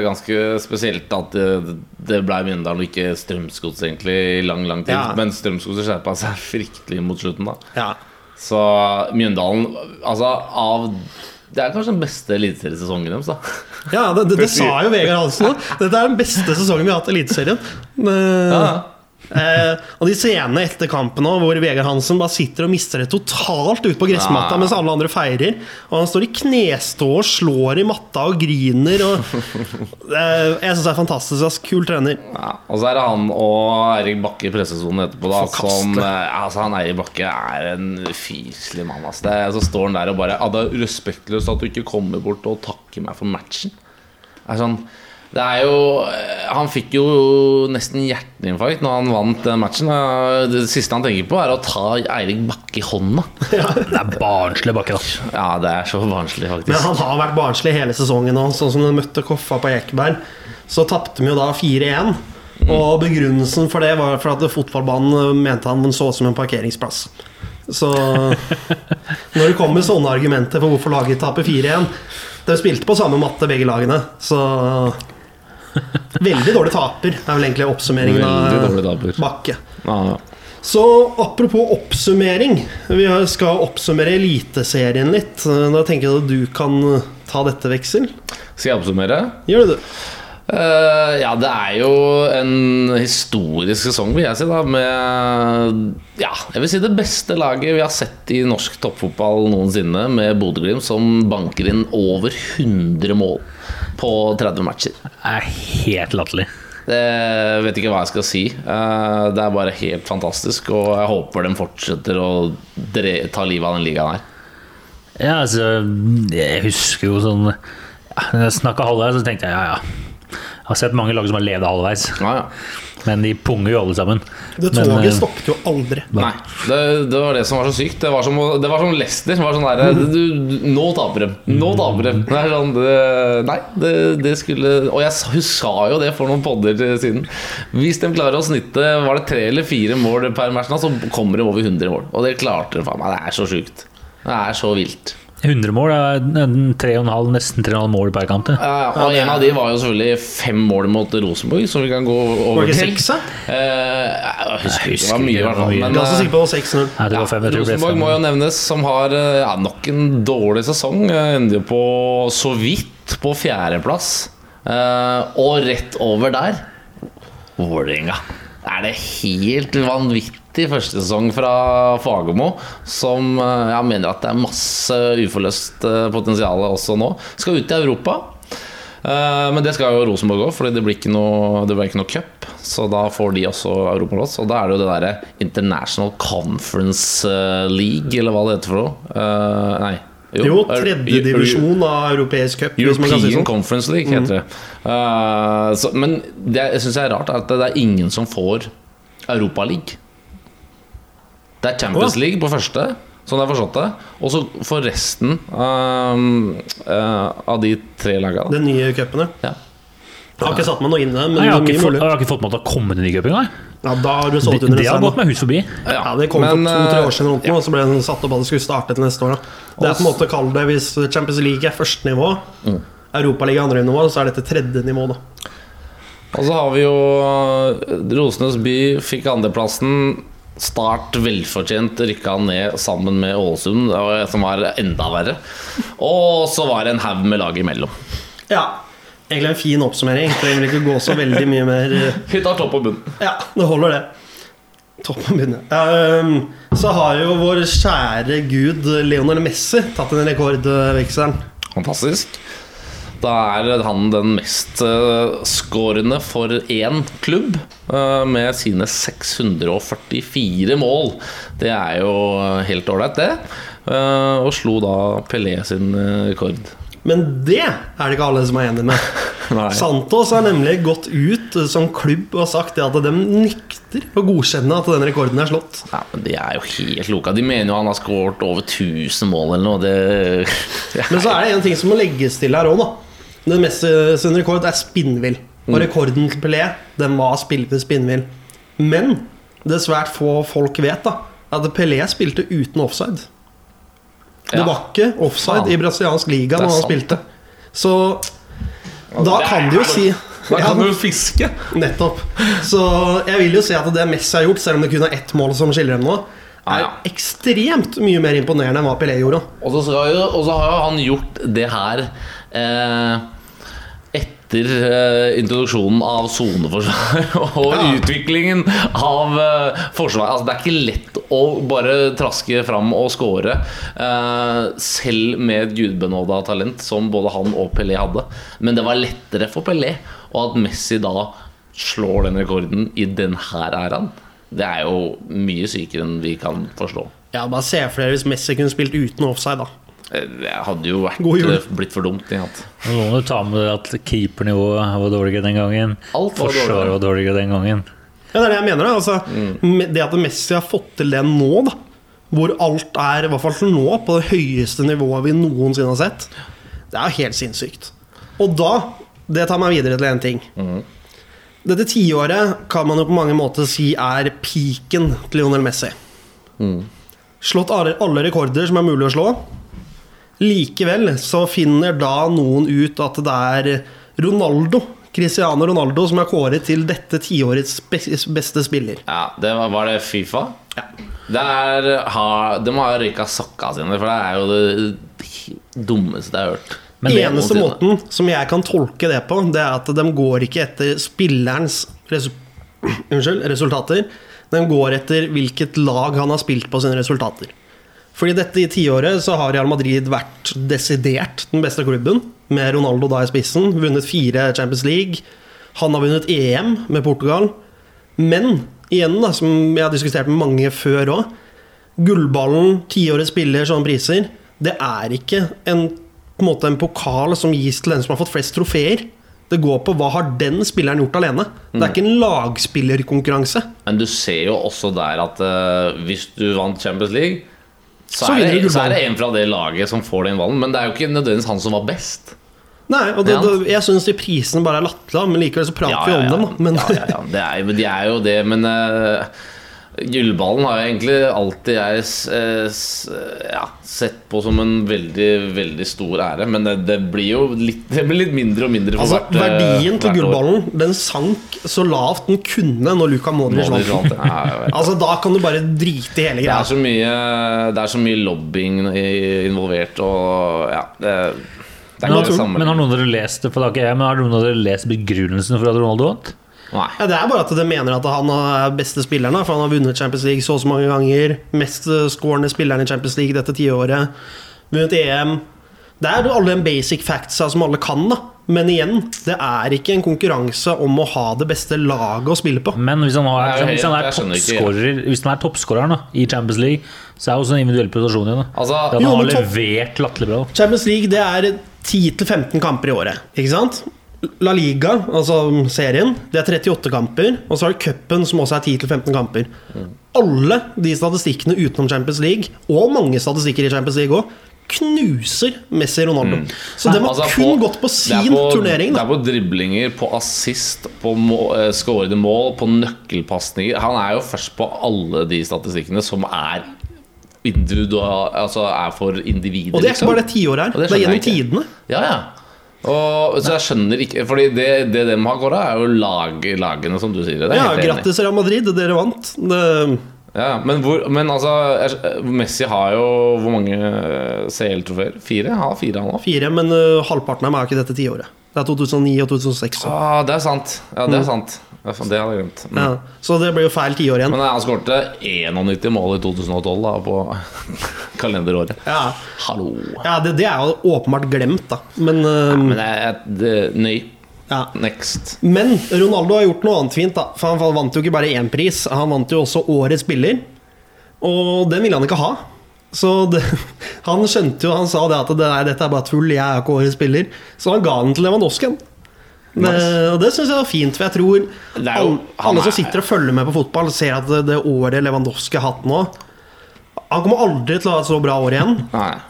ganske spesielt at det, det ble Mjøndalen og ikke Strømsgods egentlig i lang, lang tid. Ja. Men Strømsgods skjerpa seg fryktelig mot slutten, da. Ja. Så Mjøndalen Altså, av Det er kanskje den beste eliteseriesesongen deres, da. Ja, det, det, det sa jo Vegard Hansen òg. Dette er den beste sesongen vi har hatt i Eliteserien. Eh, eh, og de scenene etter kampen også, hvor Vegard Hansen bare sitter og mister det totalt ute på gressmatta Ja. mens alle andre feirer. Og han står i knestå og slår i matta og griner. Og, Eh, jeg syns det er fantastisk. ass. Kul trener. Ja, og så er det han og Eirik Bakke i pressesonen etterpå, da. Som, eh, altså, han Eirik Bakke er en fyselig mann. ass. Det, så står han der og bare Det er respektløst at du ikke kommer bort og takker meg for matchen. Det er sånn det er jo eh, Han fikk jo nesten hjerteinfarkt når han vant den matchen. Eh, Det siste han tenker på, er å ta Eirik Bakke i hånda. Det er barnslig bakke, da. Ja, det er så barnslig, Men han har vært barnslig hele sesongen nå. Sånn som de møtte Koffa på Ekeberg, så tapte de jo da 4-1. Og begrunnelsen for det var for at fotballbanen mente han så ut som en parkeringsplass. Så når det kommer sånne argumenter for hvorfor laget taper 4-1 De spilte på samme matte, begge lagene, så Veldig dårlig taper er vel egentlig oppsummeringen av. Bakke. Ja, ja. Så apropos oppsummering. Vi skal oppsummere Eliteserien litt. Da tenker jeg at du kan ta dette, Veksel. Skal jeg oppsummere? Gjør det, du. Uh, ja, det er jo en historisk sesong, vil jeg si. da Med ja, jeg vil si det beste laget vi har sett i norsk toppfotball noensinne, med Bodø-Glimt, som banker inn over 100 mål på 30 matcher. Det er helt latterlig. Det vet ikke hva jeg skal si. Eh, Det er bare helt fantastisk, og jeg håper de fortsetter å ta livet av den ligaen her. Ja, altså, jeg husker jo sånn ja, Når jeg snakka halvveis, så tenkte jeg ja, ja. Jeg har sett mange lag som har levd halvveis, Ja, ja. men de punger jo alle sammen. Det toget Men, stoppet jo aldri. Nei, det, det var det som var så sykt. Det var som, det var som Leicester. Var sånn der, du, du, nå taper de. Nå taper de. Det er sånn, det, nei, det, det skulle Og jeg, hun sa jo det for noen podder siden. Hvis de klarer å snitte Var det tre eller fire mål per match, så kommer de over 100 mål. Og det klarte de faen meg. Det er så sjukt. Det er så vilt. 100 mål er en 3,5, nesten 3,5 mål per kamp. Ja, ja, og en av de var jo selvfølgelig fem mål mot Rosenborg, som vi kan gå Var over det ikke til. seks? Eh, jeg husker ikke, det var mye i ikke, hvert fall. var. Men, Jeg også eh, sikker på 6-0. Nei, det var fem, jeg tror det ble Rosenborg må jo nevnes, som har eh, ja, nok en dårlig sesong. Eh, Ender jo på så vidt på fjerdeplass. Eh, og rett over der Vålerenga. Er det helt vanvittig første sesong fra Fagermo, som eh, jeg mener at det er masse uforløst eh, potensial også nå. Skal ut i Europa. Eh, Men det skal jo Rosenborg òg, for det blir ikke noe, det blir ikke noe cup. Så da får de også europaplass. Og da er det jo det derre International Conference League, eller hva det heter for noe. Nei. Jo, jo tredjedivisjon av europeisk cup, European si sånn. Conference League heter det. Uh, så, men det jeg syns er rart, er at det er ingen som får Europaliga. Det er Champions League på første, sånn jeg har forstått det. Og så for resten um, uh, av de tre lagene. Den nye cupen, ja. Ja. Jeg har ikke satt meg noe inn i det, men Nei, jeg, har det ikke fått, jeg har ikke fått med at det har kommet en ny cup engang. Ja, da har du Det, solgt under det har gått meg hus forbi. Ja, det kom for to-tre år siden, eller noe, og så ble den satt opp at det skulle starte til neste år. Da. Det er på en måte å kalle det Hvis Champions League er første nivå, Mm. Europaligaen andre nivå, så er dette tredje nivå. da Og så har vi jo Rosenes by fikk andreplassen. Start velfortjent rykka ned sammen med Ålesund, som var enda verre. Og så var det en haug med lag imellom. Ja, egentlig en fin oppsummering. Trenger ikke gå så veldig mye mer eh, Vi tar topp og bunn. Ja, det holder, det. Topp og bunn, Ja, så har jo vår kjære gud Leonel Messi tatt en rekordvekselen. Fantastisk. Da er han den mest uh, skårende for én klubb, eh, med sine 644 mål. Det er jo helt ålreit, det. Eh, og slo da Pelé sin eh, rekord. Men det er det ikke alle som er enig med. Santos har nemlig gått ut som klubb og sagt at de nekter å godkjenne at den rekorden er slått. Ja, men De er jo helt loka. De mener jo han har skåret over 1000 mål eller noe. Det, Men så er det en ting som må legges til her òg, da. Den meste sin rekord er spinnvill. Og rekorden til Pelé den var spill- spinnvill. Men det svært få folk vet, da at Pelé spilte uten offside. Det Ja. var ikke offside Faen. i brasiliansk liga når han sant. spilte. Så da det kan de jo si Da kan Ja, du fiske! Nettopp. Så jeg vil jo si at det Messi har gjort, selv om det kun er ett mål som skiller dem nå, er Ja, ja. ekstremt mye mer imponerende enn hva Pelé gjorde. Og så, jo, og så har jo han gjort det her eh, etter eh, introduksjonen av soneforsvar og Ja. utviklingen av eh, forsvar. Altså, det er ikke lett å bare traske fram og score, eh, selv med et gudbenåda talent som både han og Pelé hadde. Men det var lettere for Pelé, og at Messi da slår den rekorden i denne æraen, det er jo mye sykere enn vi kan forstå. Ja, Bare se for dere hvis Messi kunne spilt uten offside, da. Eh, Det hadde jo vært, God jul. blitt for dumt. Nå må du ta med at keepernivået var dårligere den gangen. Alt var Forsvaret dårligere. var dårligere den gangen. Ja, det er det jeg mener. da altså, Mm. Det at Messi har fått til det nå, da hvor alt er i hvert fall nå på det høyeste nivået vi noensinne har sett, det er jo helt sinnssykt. Og da Det tar meg videre til én ting. Mm. Dette tiåret kan man jo på mange måter si er peaken til Lionel Messi. Mm. Slått alle, alle rekorder som er mulig å slå. Likevel så finner da noen ut at det er Ronaldo, Cristiano Ronaldo som er kåret til dette tiårets bes- beste spiller. Ja, det var, var det Fifa? Ja. Det er, ha, de har røyka sokka sine, for det er jo det dummeste jeg har hørt. Men det- Eneste måten som jeg kan tolke det på, det er at de går ikke etter spillerens resu unnskyld, resultater. De går etter hvilket lag han har spilt på sine resultater. Fordi dette i tiåret så har Real Madrid vært desidert den beste klubben, med Ronaldo da i spissen. Vunnet fire Champions League. Han har vunnet EM med Portugal. Men igjen, da, som jeg har diskutert med mange før òg Gullballen, tiårets spiller, sånne priser, det er ikke en, på en, måte en pokal som gis til den som har fått flest trofeer. Det går på hva har den spilleren gjort alene. Det er ikke en lagspillerkonkurranse. Men du ser jo også der at uh, hvis du vant Champions League, så, Så er, det, så er det en fra det laget som får den ballen. Men det er jo ikke nødvendigvis han som var best. Nei, og det, Ja. det, Jeg syns de prisene bare er latterlige, men likevel så prater vi om dem. Men, ja, ja, ja. Det er, de er jo det, men uh, Gullballen har jeg egentlig alltid jeg s- eh, s- ja, sett på som en veldig, veldig stor ære. Men det, det blir jo litt, det blir litt mindre og mindre for altså, hvert, eh, verdien til hvert gullballen Den sank så lavt den kunne når Luka Modric vant. Altså, da kan du bare drite i hele Det greia. er så mye, det er så mye lobbying involvert, og ja det, det er Men, ikke det har, samme. men har noen av dere lest for det har ikke jeg, men har noen av dere lest begrunnelsen for at Ronaldo vant? Nei. Ja, det er bare at de mener at han er beste spilleren, for han har vunnet Champions League så og så mange ganger. Mest scorende skårende spilleren i Champions League dette tiåret. Vunnet EM. Det er jo alle de basic factsa som alle kan, da. Men igjen, det er ikke en konkurranse om å ha det beste laget å spille på. Men hvis han, har, hvis han er toppskårer Hvis han er toppskåreren da, i Champions League, så er det også en individuell prestasjon igjen. Altså, han Jo, har levert latterlig bra. Champions League det er 10-15 kamper i året. Ikke sant? La Liga, altså serien, det er 38 kamper. Og så har du cupen, som også er 10-15 kamper. Alle de statistikkene utenom Champions League, og mange statistikker i Champions League òg, knuser Messi Ronaldo. Så det har Altså, kun på- gått på sin på- turnering. Det er på driblinger, på assist, på må, eh, skårede mål, på nøkkelpasninger. Han er jo først på alle de statistikkene som er individual, altså er for individer. Og det er ikke liksom. bare det tiåret her. Det, det er gjennom tidene. Ja, ja. Og, så jeg skjønner ikke Fordi det, det de har kåra, er jo lag, lagene, som du sier. Det Ja. Grattis, Real Madrid, dere vant. Det, Ja, men, hvor, men altså Messi har jo hvor mange eh, CL-trofeer? Fire? Ja, fire, han har fire, men uh, halvparten av dem er jo ikke dette tiåret. Det er 2009 og 2006. så. Ah, det er sant. Ja, det er sant. Ja, Det hadde jeg glemt. Mm. Ja, så det blir jo feil tiår igjen. Men han skårte 91 mål i 2012 da, på kalenderåret. Ja, Hallo. ja det, det er jo åpenbart glemt, da. Men, uh, Men det er det, Nøy. ja. Next. Men Ronaldo har gjort noe annet fint. da For Han vant jo ikke bare én pris, han vant jo også Årets spiller. Og den ville han ikke ha. Så det, Han skjønte jo, han sa det at det, nei, dette er bare tull, jeg er ikke Årets spiller. Så han ga den til Lewandowski. Det, og det syns jeg var fint, for jeg tror jo- alle, alle som er- sitter og følger med på fotball, ser at det, det året Lewandowski har hatt nå Han kommer aldri til å ha et så bra år igjen.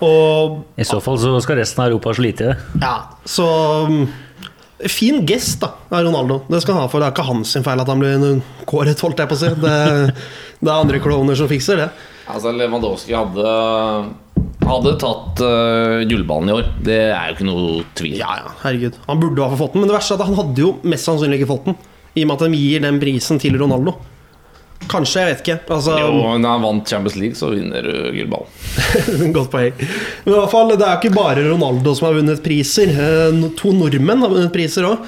Og I så fall så skal resten av Europa slite i det. ja, så um, Fin gest da av Ronaldo. Det skal han ha for Det er ikke hans feil at han blir kåret, holdt jeg på å si. Det, det er andre kloner som fikser det. Altså, Lewandowski hadde Hadde tatt uh, gullballen i år. Det er jo ikke noe tvil. Ja, ja, herregud. Han burde ha fått den, men det verste er at han hadde jo mest sannsynlig ikke fått den. I og med at de gir den prisen til Ronaldo. Kanskje, jeg vet ikke. Altså, Jo, når han vant Champions League, så vinner du gullballen. Godt poeng. Men i hvert fall, det er jo ikke bare Ronaldo som har vunnet priser. Eh, To nordmenn har vunnet priser òg.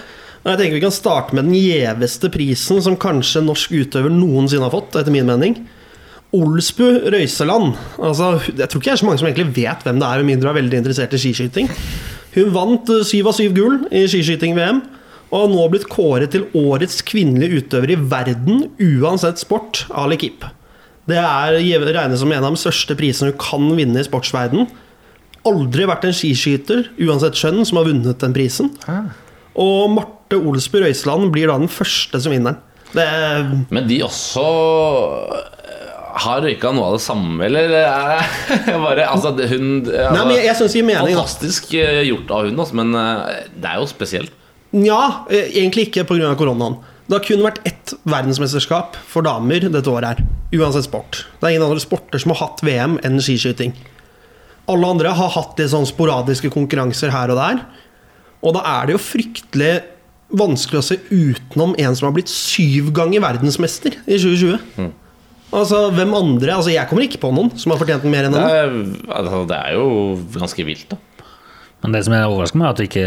Jeg tenker Vi kan starte med den gjeveste prisen som kanskje norsk utøver noensinne har fått, etter min mening. Olsbu Røiseland. Altså, jeg tror ikke det er så mange som egentlig vet hvem det er, med mindre er veldig interessert i skiskyting. Hun vant eh, syv av syv gull i skiskyting-VM, og har nå blitt kåret til årets kvinnelige utøver i verden, uansett sport, av Lekip. Det er regnes som en av de største prisene hun kan vinne i sportsverden. Aldri vært en skiskyter, uansett skjønn, som har vunnet den prisen. Og Marte Olsbu Røiseland blir da den første som vinner den. Det Men de også har røyka noe av det samme, eller er bare Altså, hun altså, Nei, men jeg, jeg synes det gir mening. Fantastisk eh, gjort av hun, altså, men eh, det er jo spesielt. Nja, eh, egentlig ikke pga. koronaen. Det har kun vært ett verdensmesterskap for damer dette året her. Uansett sport. Det er ingen andre sporter som har hatt VM enn skiskyting. Alle andre har hatt litt sånn sporadiske konkurranser her og der. Og da er det jo fryktelig vanskelig å se utenom en som har blitt syv ganger verdensmester i 2020. Mm. Altså, hvem andre Altså, jeg kommer ikke på noen som har fortjent den mer enn Det henne. er, altså, det er jo ganske vilt, da. Men det som er overraskende, er at ikke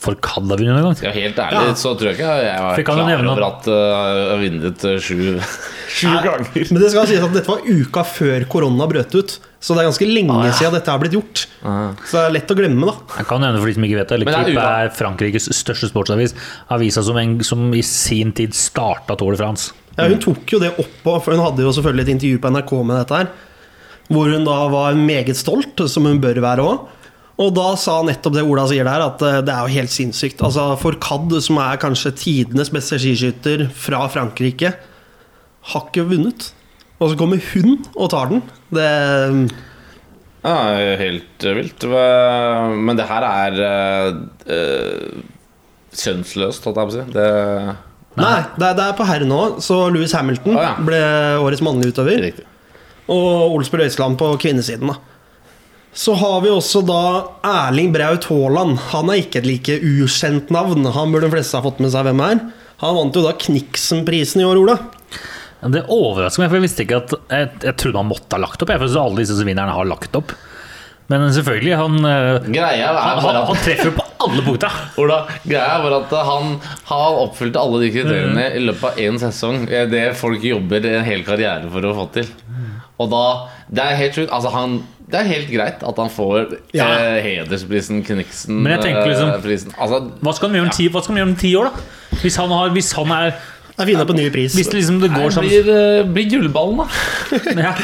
folk hadde vunnet engang. Ja, helt ærlig Ja. så tror jeg ikke jeg var klar over at jeg har vunnet uh, sju, ganger. Men det skal sies at dette var uka før korona brøt ut. Så det er ganske lenge Ah, ja. siden dette har blitt gjort. Ah. Så det er lett å glemme, da. Jeg kan nevne for de som ikke vet det. Men er er Frankrikes største sportsavis. Avisa som, en, som i sin tid starta Tour de France. Ja, hun tok jo det opp, for hun hadde jo selvfølgelig et intervju på NRK med dette her. Hvor hun da var meget stolt, som hun bør være òg. Og da sa nettopp det Ola sier der, at eh, det er jo helt sinnssykt. Altså For Cad, som er kanskje tidenes beste skiskytter fra Frankrike, har ikke vunnet. Og så kommer hun og tar den. Det Ja, helt vilt. Men det her er uh, kjønnsløst, holdt jeg på å si. Det Nei, det er, det er på herre nå. Så Louis Hamilton Å, ja. ble årets mannlige utøver. er riktig. Og Olsberg Øysland på kvinnesiden. da Så har vi også da Erling Braut Haaland. Han er ikke et like ukjent navn. Han burde de fleste ha fått med seg hvem er. Han vant jo da Kniksen-prisen i år, Ola. Det overrasker meg, for jeg visste ikke at Jeg, jeg trodde han måtte ha lagt opp. Jeg, for at alle disse vinnerne har lagt opp. Men selvfølgelig, han, eh, Greia han, han, han treffer på alle punkta. Ola, greia bare at han har oppfylt alle de kriteriene i løpet av én sesong. Det folk jobber en hel karriere for å få til. Og da Det er helt sjukt. Altså, han det er helt greit at han får Ja. eh, hedersprisen, Kniksen-prisen. liksom- eh. Altså, Hva skal han gjøre om ti, hva skal han gjøre om ti år, da? Hvis han, har, hvis han er Jeg finner på ny pris. Hvis det liksom det går sånn blir, eh, blir gullballen, da. ja.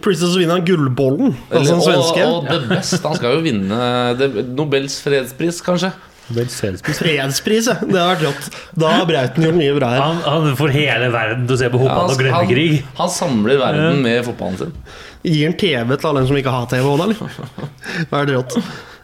Princess vinner han Gullbollen. Altså den og, svenske. og det beste. Han skal jo vinne det, Nobels fredspris, kanskje. Fredspris. Fredspris, ja. Det har vært rått. Da har Brauten gjort mye bra her. Han, han får hele verden til å se på Ja, og glemme krig. han, han samler verden med fotballen sin. Gir han TV til alle dem som ikke har TV òg, da, eller? Det vært rått.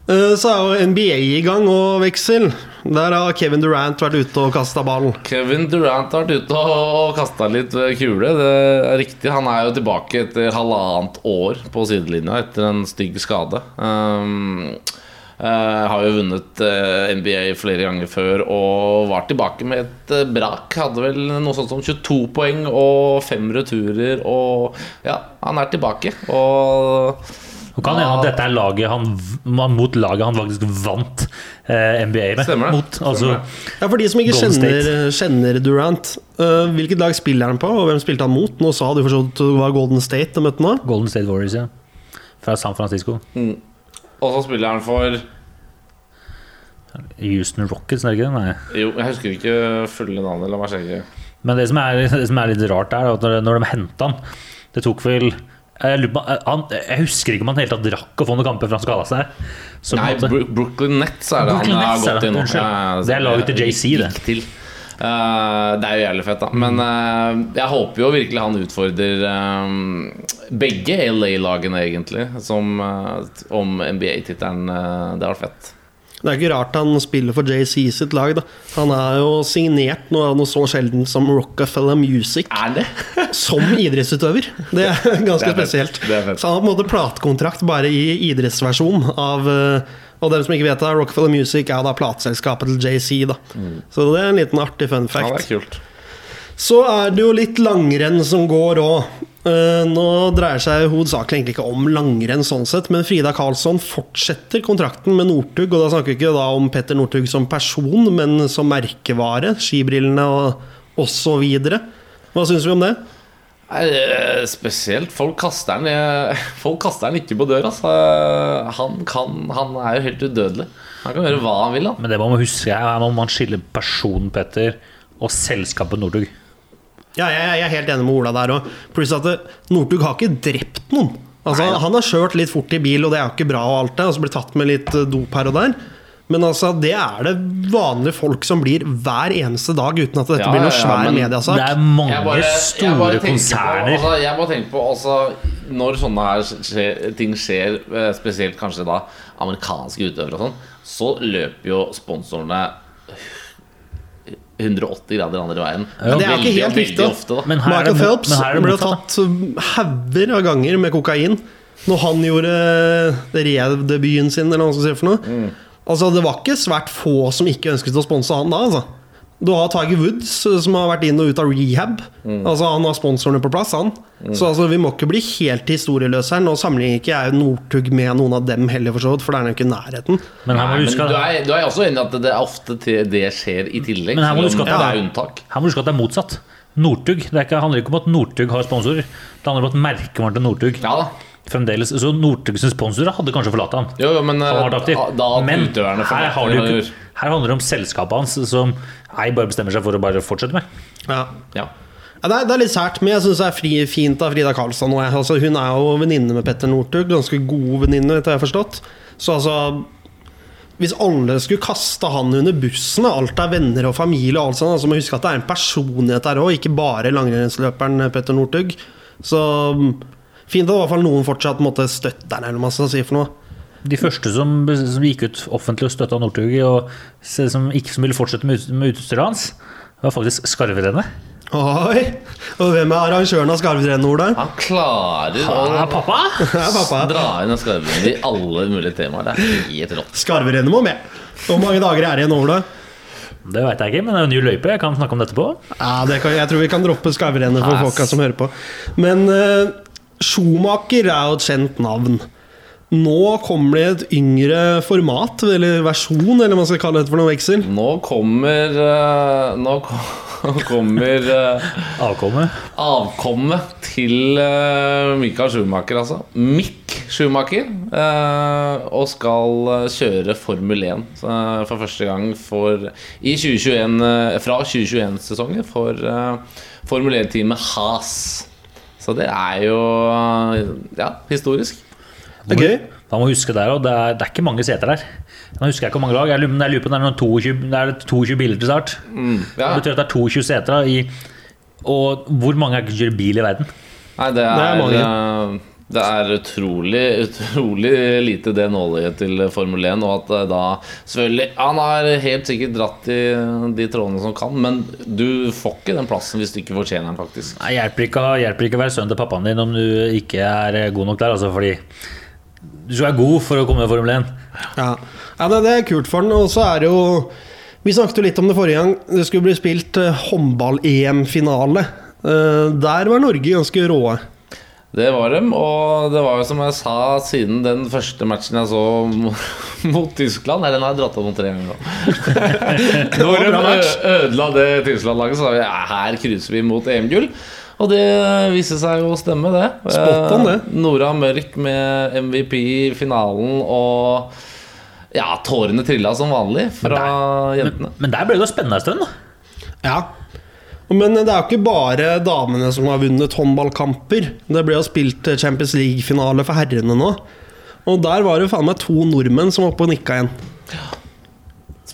Eh, Så er jo NBA i gang og veksel. Der har Kevin Durant vært ute og kasta ball. Kevin Durant har vært ute og, kasta litt eh, kule. Det er riktig. Han er jo tilbake etter halvannet år på sidelinja etter en stygg skade. Um, uh, har jo vunnet uh, NBA flere ganger før og var tilbake med et uh, brak. Hadde vel noe sånt som 22 poeng og fem returer. Og ja, han er tilbake. Og Og kan hende at dette er laget han, v- mot laget han faktisk vant eh, NBA med. Stemmer det. Mot, altså, Stemmer Ja, For de som ikke kjenner, kjenner Durant, uh, hvilket lag spiller han på, og hvem spilte han mot? Nå sa du for så vidt det var Golden State de møtte nå. Golden State Warriors, ja. Fra San Francisco. Og så spiller han for Houston Rockets, er det ikke det? Nei. Jo, jeg husker ikke fulle navnet. La meg sjekke. Men det som er, det som er litt rart, er at når, når de henta han Det tok vel jeg, på, han, jeg husker ikke om han helt tatt rakk å få noen kamper for han skada seg. Så Nei, måtte... Brooklyn Nets er det Brooklyn han har Nets gått inn. Ja, Det er laget til JC, det. til. Uh, det er jo jævlig fett, da. Men uh, jeg håper jo virkelig han utfordrer um, begge LA-lagene, egentlig, som, uh, om NBA-tittelen. Det har vært fett. Det er ikke rart han spiller for JC sitt lag. da Han er jo signert noe, noe så sjelden som Rockefeller Music Er det? som idrettsutøver. Det er ganske Det er spesielt. Det er. Så han har på en måte platekontrakt bare i idrettsversjon av eh, Og dem som ikke vet det, Rockefeller Music er da plateselskapet til JC. da Så det er en liten artig fun fact. Ja, det er kult. Så er det jo litt langrenn som går òg. Nå dreier seg hovedsakelig egentlig ikke om langrenn, sånn sett, men Frida Karlsson fortsetter kontrakten med Northug. Og da snakker vi ikke da om Petter Northug som person, men som merkevare. Skibrillene og osv. Hva syns vi om det? Nei, eh, spesielt. Folk kaster den eh, Folk kaster den ikke på døra. Altså. Han, kan, han er jo helt udødelig. Han kan gjøre hva han vil. Da. Men det må man huske, er må man skille personen Petter og selskapet Northug. Ja, jeg, jeg er helt enig med Ola der òg. Pluss at det- Northug har ikke drept noen. Altså, Neida. han har kjørt litt fort i bil, og det er jo ikke bra, og alt det, og så blir tatt med litt eh, dop her og der. Men altså, det er det vanlige folk som blir hver eneste dag, uten at dette Ja, blir noe svær ja, mediesak. Det er mange bare- store på- konserner. altså, jeg bare tenker på altså, Når sånne her skjer, ting skjer, eh, spesielt kanskje da amerikanske utøvere og sånn, så løper jo sponsorene 180 grader andre veien. Men det er ikke helt veldig riktig, ofte. Men her Michael det, Phelps men ble tatt hauger av ganger med kokain når han gjorde rev-debuten sin, eller hva man skal si for noe. Altså, det var ikke svært få som ikke ønsket å sponse han da, altså. Du har Tiger Woods, som har vært inn og ut av rehab. Altså, Han har sponsorene på plass, han. Så altså, vi må ikke bli helt historieløse her. Nå sammenligner ikke jeg Northug med noen av dem heller, for så vidt, for det er jo ikke nærheten. Men her må Nei, du men du er, du er også enig i at det er ofte til det skjer i tillegg? Men her må du huske at det det er unntak. Her må du huske at det er motsatt. Northug. Det er ikke, handler ikke om at Northug har sponsorer. Det handler om at merkevaren til Northug Ja da. fremdeles Så Northugs sponsorer hadde kanskje forlatt han. Jo, jo, men Han da Men her, har du her handler det om selskapet hans, som ei bare bestemmer seg for å bare fortsette med. Ja. Ja. Ja, det, er, det er litt sært, men jeg syns det er fri, fint av Frida Karlstad nå. Altså, hun er jo venninne med Petter Northug. Ganske god venninne, etter jeg har forstått. Så altså Hvis alle skulle kaste han under bussen, alt er venner og familie, og alt sånt, så må huske at det er en personlighet der òg, ikke bare langrennsløperen Petter Northug. Så fint at i hvert fall noen fortsatt måtte støtte den, eller hva man skal si for noe. De første som, som gikk ut offentlig og støtta Northug, og som ikke som ville fortsette med, ut- med utstyret hans, var faktisk Skarverennet. Oi! Og hvem er arrangøren av Skarvrennet, Ola? Han klarer å Ja, pappa! Ja, pappa. dra inn Skarvrennet skarvrenn i alle mulige temaer. Det er helt rått. Skarvrennet må med. Hvor mange dager er det igjen, Ola? Det veit jeg ikke, men det er jo ny løype. Jeg kan snakke om dette på. Ja, det kan, jeg tror vi kan droppe Skarvrennet for folka som hører på. Men uh, Schumacher er jo et kjent navn. Nå kommer det et yngre format, eller versjon, eller hva man skal kalle det for noe veksel. Nå kommer eh, Nå kommer eh, Avkommet. avkommet til uh, Mikael Schumacher, altså. Mick Schumacher. eh, og skal eh, kjøre Formel 1 eh, for første gang for, i 2021, eh, fra 2021-sesongen for uh, Formel 1-teamet Has. Så det er jo eh, ja, historisk. Det er gøy. Da må huske der, og det er, det er ikke mange seter der. Nå husker jeg ikke hvor mange lag. Jeg lurer på om det er noen 22, det er 22 biler til start. Mm, ja. Det betyr at det er 22 seter. I, og hvor mange er ikke kjører bil i verden? Nei, det er er, mange. eh, det er utrolig, utrolig lite det nåløyet til Formel 1. Og at eh, da selvfølgelig Han har helt sikkert dratt i de trådene som kan, men du får ikke den plassen hvis du ikke fortjener den, faktisk. Nei, hjelper ikke, hjelper ikke å være sønn til pappaen din om du ikke er god nok der. Altså, fordi du skal være god for å komme i Formel 1. Ja, ja det, det er kult for den. Og så er det jo Vi snakket jo litt om det forrige gang. Det skulle bli spilt eh, håndball-EM-finale. Eh, der var Norge ganske råe. Det var dem, og det var jo som jeg sa siden den første matchen jeg så mot Tyskland Nei, den har jeg dratt opp noen tre ganger nå. Når de ødela det Tyskland-laget, så sa vi ja, her cruiser vi mot EM-gull. Og det viste seg jo å stemme, det. Spot on, det. Eh, Nora Mørk med MVP i finalen, og ja, tårene trilla som vanlig fra jentene. Men der ble det jo spennende en stund. da. Ja. Men det er jo ikke bare damene som har vunnet håndballkamper. Det ble jo spilt Champions League-finale for herrene nå. Og der var det faen meg to nordmenn som var oppe og nikka igjen.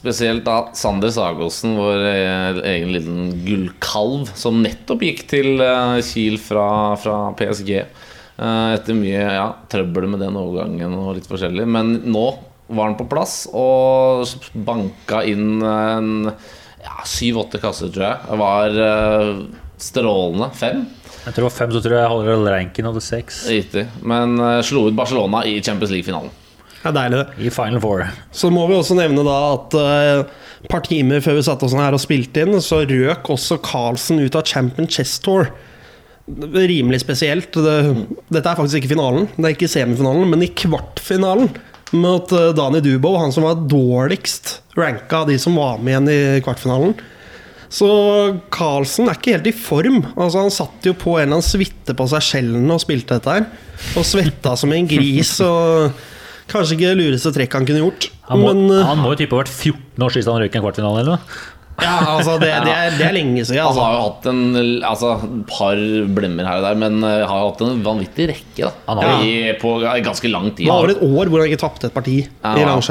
Spesielt da Sander Sagosen, vår eh, egen liten gullkalv, som nettopp gikk til eh, Kiel fra, fra PSG. eh, Etter mye ja, trøbbel med den overgangen og litt forskjellig. Men nå var han på plass og banka inn en ja, syv-åtte kasser, tror jeg. Det var strålende. Fem, Jeg tror fem, så tror jeg Halvard Reinken hadde seks. riktig. Men slo ut Barcelona i Champions League-finalen. Det er deilig, det. I Final Four. Så må vi også nevne da at et uh, par timer før vi satte oss her og spilte inn, så røk også Carlsen ut av Champion Chess Tour. Rimelig spesielt. Det, dette er faktisk ikke finalen, det er ikke semifinalen, men i kvartfinalen mot eh, Dani Dubo, han som var dårligst ranka av de som var med igjen i kvartfinalen. Så Carlsen er ikke helt i form. Altså Han satt jo på en eller annen suite på seg skjellene og spilte dette her. Og svetta som en gris. Og kanskje ikke det lureste trekket han kunne gjort. Han må, Men eh, han må jo tippe ha vært 14 år siden han røyk i en kvartfinale. eller noe. ja, altså det, det, er, det er lenge siden. Han Altså. har jo hatt en, altså, par blemmer her og der, men eh, har jo hatt en vanvittig rekke da, Han har- i, på ganske lang tid. Det var over et år hvor han ikke tapte et parti Ja. i. Han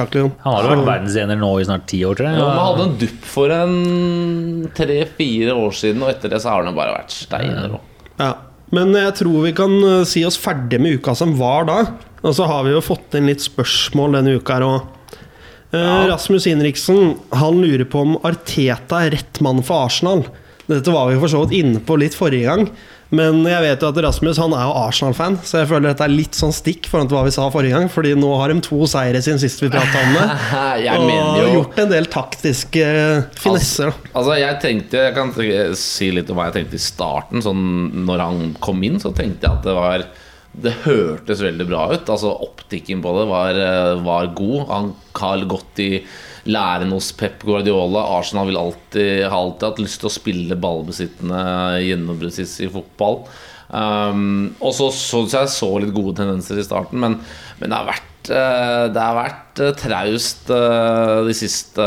har jo vært verdensener nå i snart ti år, tror jeg. Ja, han hadde en dupp for en tre-fire år siden, og etter det så har han bare vært steiner. Ja. Men jeg tror vi kan eh, si oss ferdig med uka som var da. Og så har vi jo fått inn litt spørsmål denne uka her òg. Rasmus Henriksen han lurer på om Arteta er rett mann for Arsenal. Dette var vi for så vidt inne på litt forrige gang. Men jeg vet jo at Rasmus han er jo Arsenal-fan, så jeg føler dette er litt sånn stikk foran til hva vi sa forrige gang. Fordi nå har de to seire siden sist vi prata om det. Og gjort en del taktiske eh, finesser. Altså, Altså jeg tenkte Jeg kan si litt om hva jeg tenkte i starten. Sånn Når han kom inn, så tenkte jeg at det var Det hørtes veldig bra ut. Altså Optikken på det var, eh, var god. Han har gått i læren hos Pep Guardiola. Arsenal vil alltid, har alltid hatt lyst til å spille ballbesittende gjennombruddssis i fotball. Um, og så syns jeg så litt gode tendenser i starten, men, men det har vært eh, det har vært eh, traust eh, de siste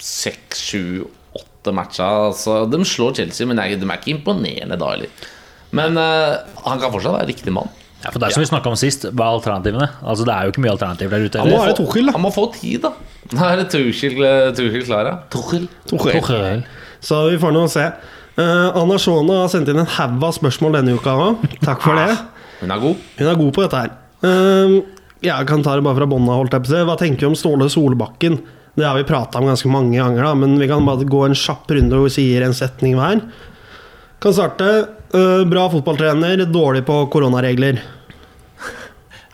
seks, sju, åtte matcha. Altså, de slår Chelsea, men de er ikke imponerende da heller. Men uh, han kan fortsatt være riktig mann. Ja, for det er som vi snakka om sist, hva er alternativene? Altså Det er jo ikke mye alternativ der ute. Han må være Tuchel, da. Han må få tid, da. Nå er det Tuchel, Tuchel klar, ja. Tuchel. Tuchel. Tuchel. Så vi får nå se. Uh, Anna Shona har sendt inn en haug av spørsmål denne uka òg. Takk for det. Hun er god. Hun er god på dette her. Uh, jeg kan ta det bare fra bånda. av, holdt jeg på å si. Hva tenker vi om Ståle Solbakken? Det har vi prata om ganske mange ganger, da, men vi kan bare gå en kjapp runde og sier en setning hver. Kan starte. Eh, bra fotballtrener, dårlig på koronaregler.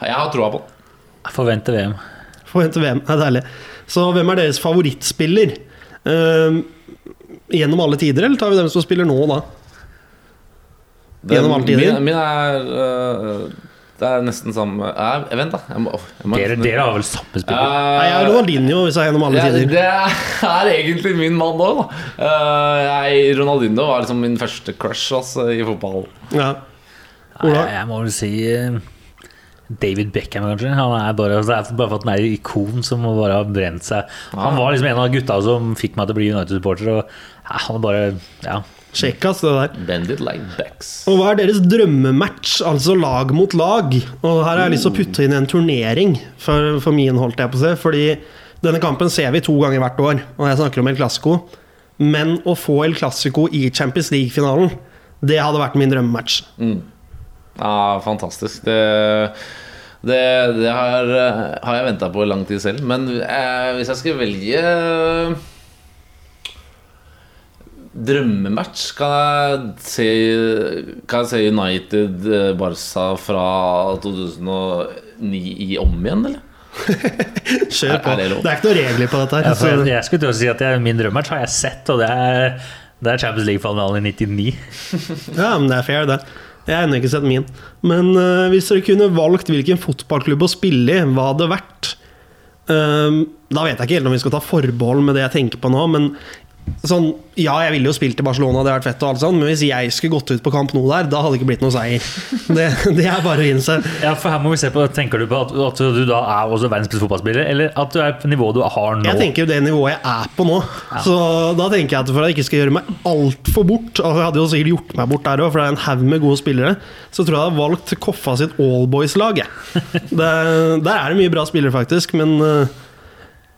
Jeg har troa på den. Forventer VM. Forventer VM. Det er deilig. Så hvem er deres favorittspiller? Uh, gjennom alle tider, eller tar vi dem som spiller nå, da? Gjennom alle tider? Min, min er øh, Det er nesten samme eh, Vent, da. Jeg må, jeg må, Dere, dere har vel samme spiller? Uh, Nei, jeg er Ronaldinho hvis jeg er gjennom alle det, tider. det er egentlig min mann òg, da. Eh, jeg, Ronaldinho var liksom min første crush altså, i fotball. Ja. Nei, jeg må vel si eh, David Beckham, kanskje. Han er bare, altså, det er bare for at han er et ikon som bare har brent seg. Han var liksom en av gutta som fikk meg til å bli United-supporter. Og ja, han er bare Ja. Sjekkas, det der. Bend it like backs. Og hva er deres drømmematch, altså lag mot lag? Og her har jeg lyst til å putte inn en turnering for, for min, holdt jeg på å si. Fordi denne kampen ser vi to ganger hvert år, og jeg snakker om El Clásico. Men å få El Clásico i Champions League-finalen, det hadde vært min drømmematch. Ja, fantastisk. Det, det, det har, har jeg venta på i lang tid selv. Men eh, hvis jeg skal velge eh, Drømmematch Kan jeg se, kan jeg se United eh, Barca fra 2009 i om igjen, eller? Kjør på. Er- er det Det, er ikke noen regler på dette. Her for jeg, jeg skulle til å si at jeg, Min drømmematch har jeg sett, og det er, det er Champions League-finalen i 99. ja, men det er fair, det. Jeg har ennå ikke sett min. Men uh, hvis dere kunne valgt hvilken fotballklubb å spille i, hva hadde det vært? Um, da vet jeg ikke helt om vi skal ta forbehold med det jeg tenker på nå, men sånn Ja, jeg ville jo spilt i Barcelona, det hadde vært fett, og alt sånt, men hvis jeg skulle gått ut på kamp nå der, da hadde det ikke blitt noen seier. Det, det er bare å innse. Ja, for her må vi se på Tenker du på at, at du da er også verdens beste fotballspiller, eller at du er på nivået du har nå? Jeg tenker jo det nivået jeg er på nå. Så da tenker jeg at for at jeg ikke skal gjøre meg altfor bort altså Jeg hadde jo sikkert gjort meg bort der òg, for det er en haug med gode spillere. Så tror jeg jeg hadde valgt Koffa sitt Allboys-lag. jeg. Der er det mye bra spillere, faktisk, men eh,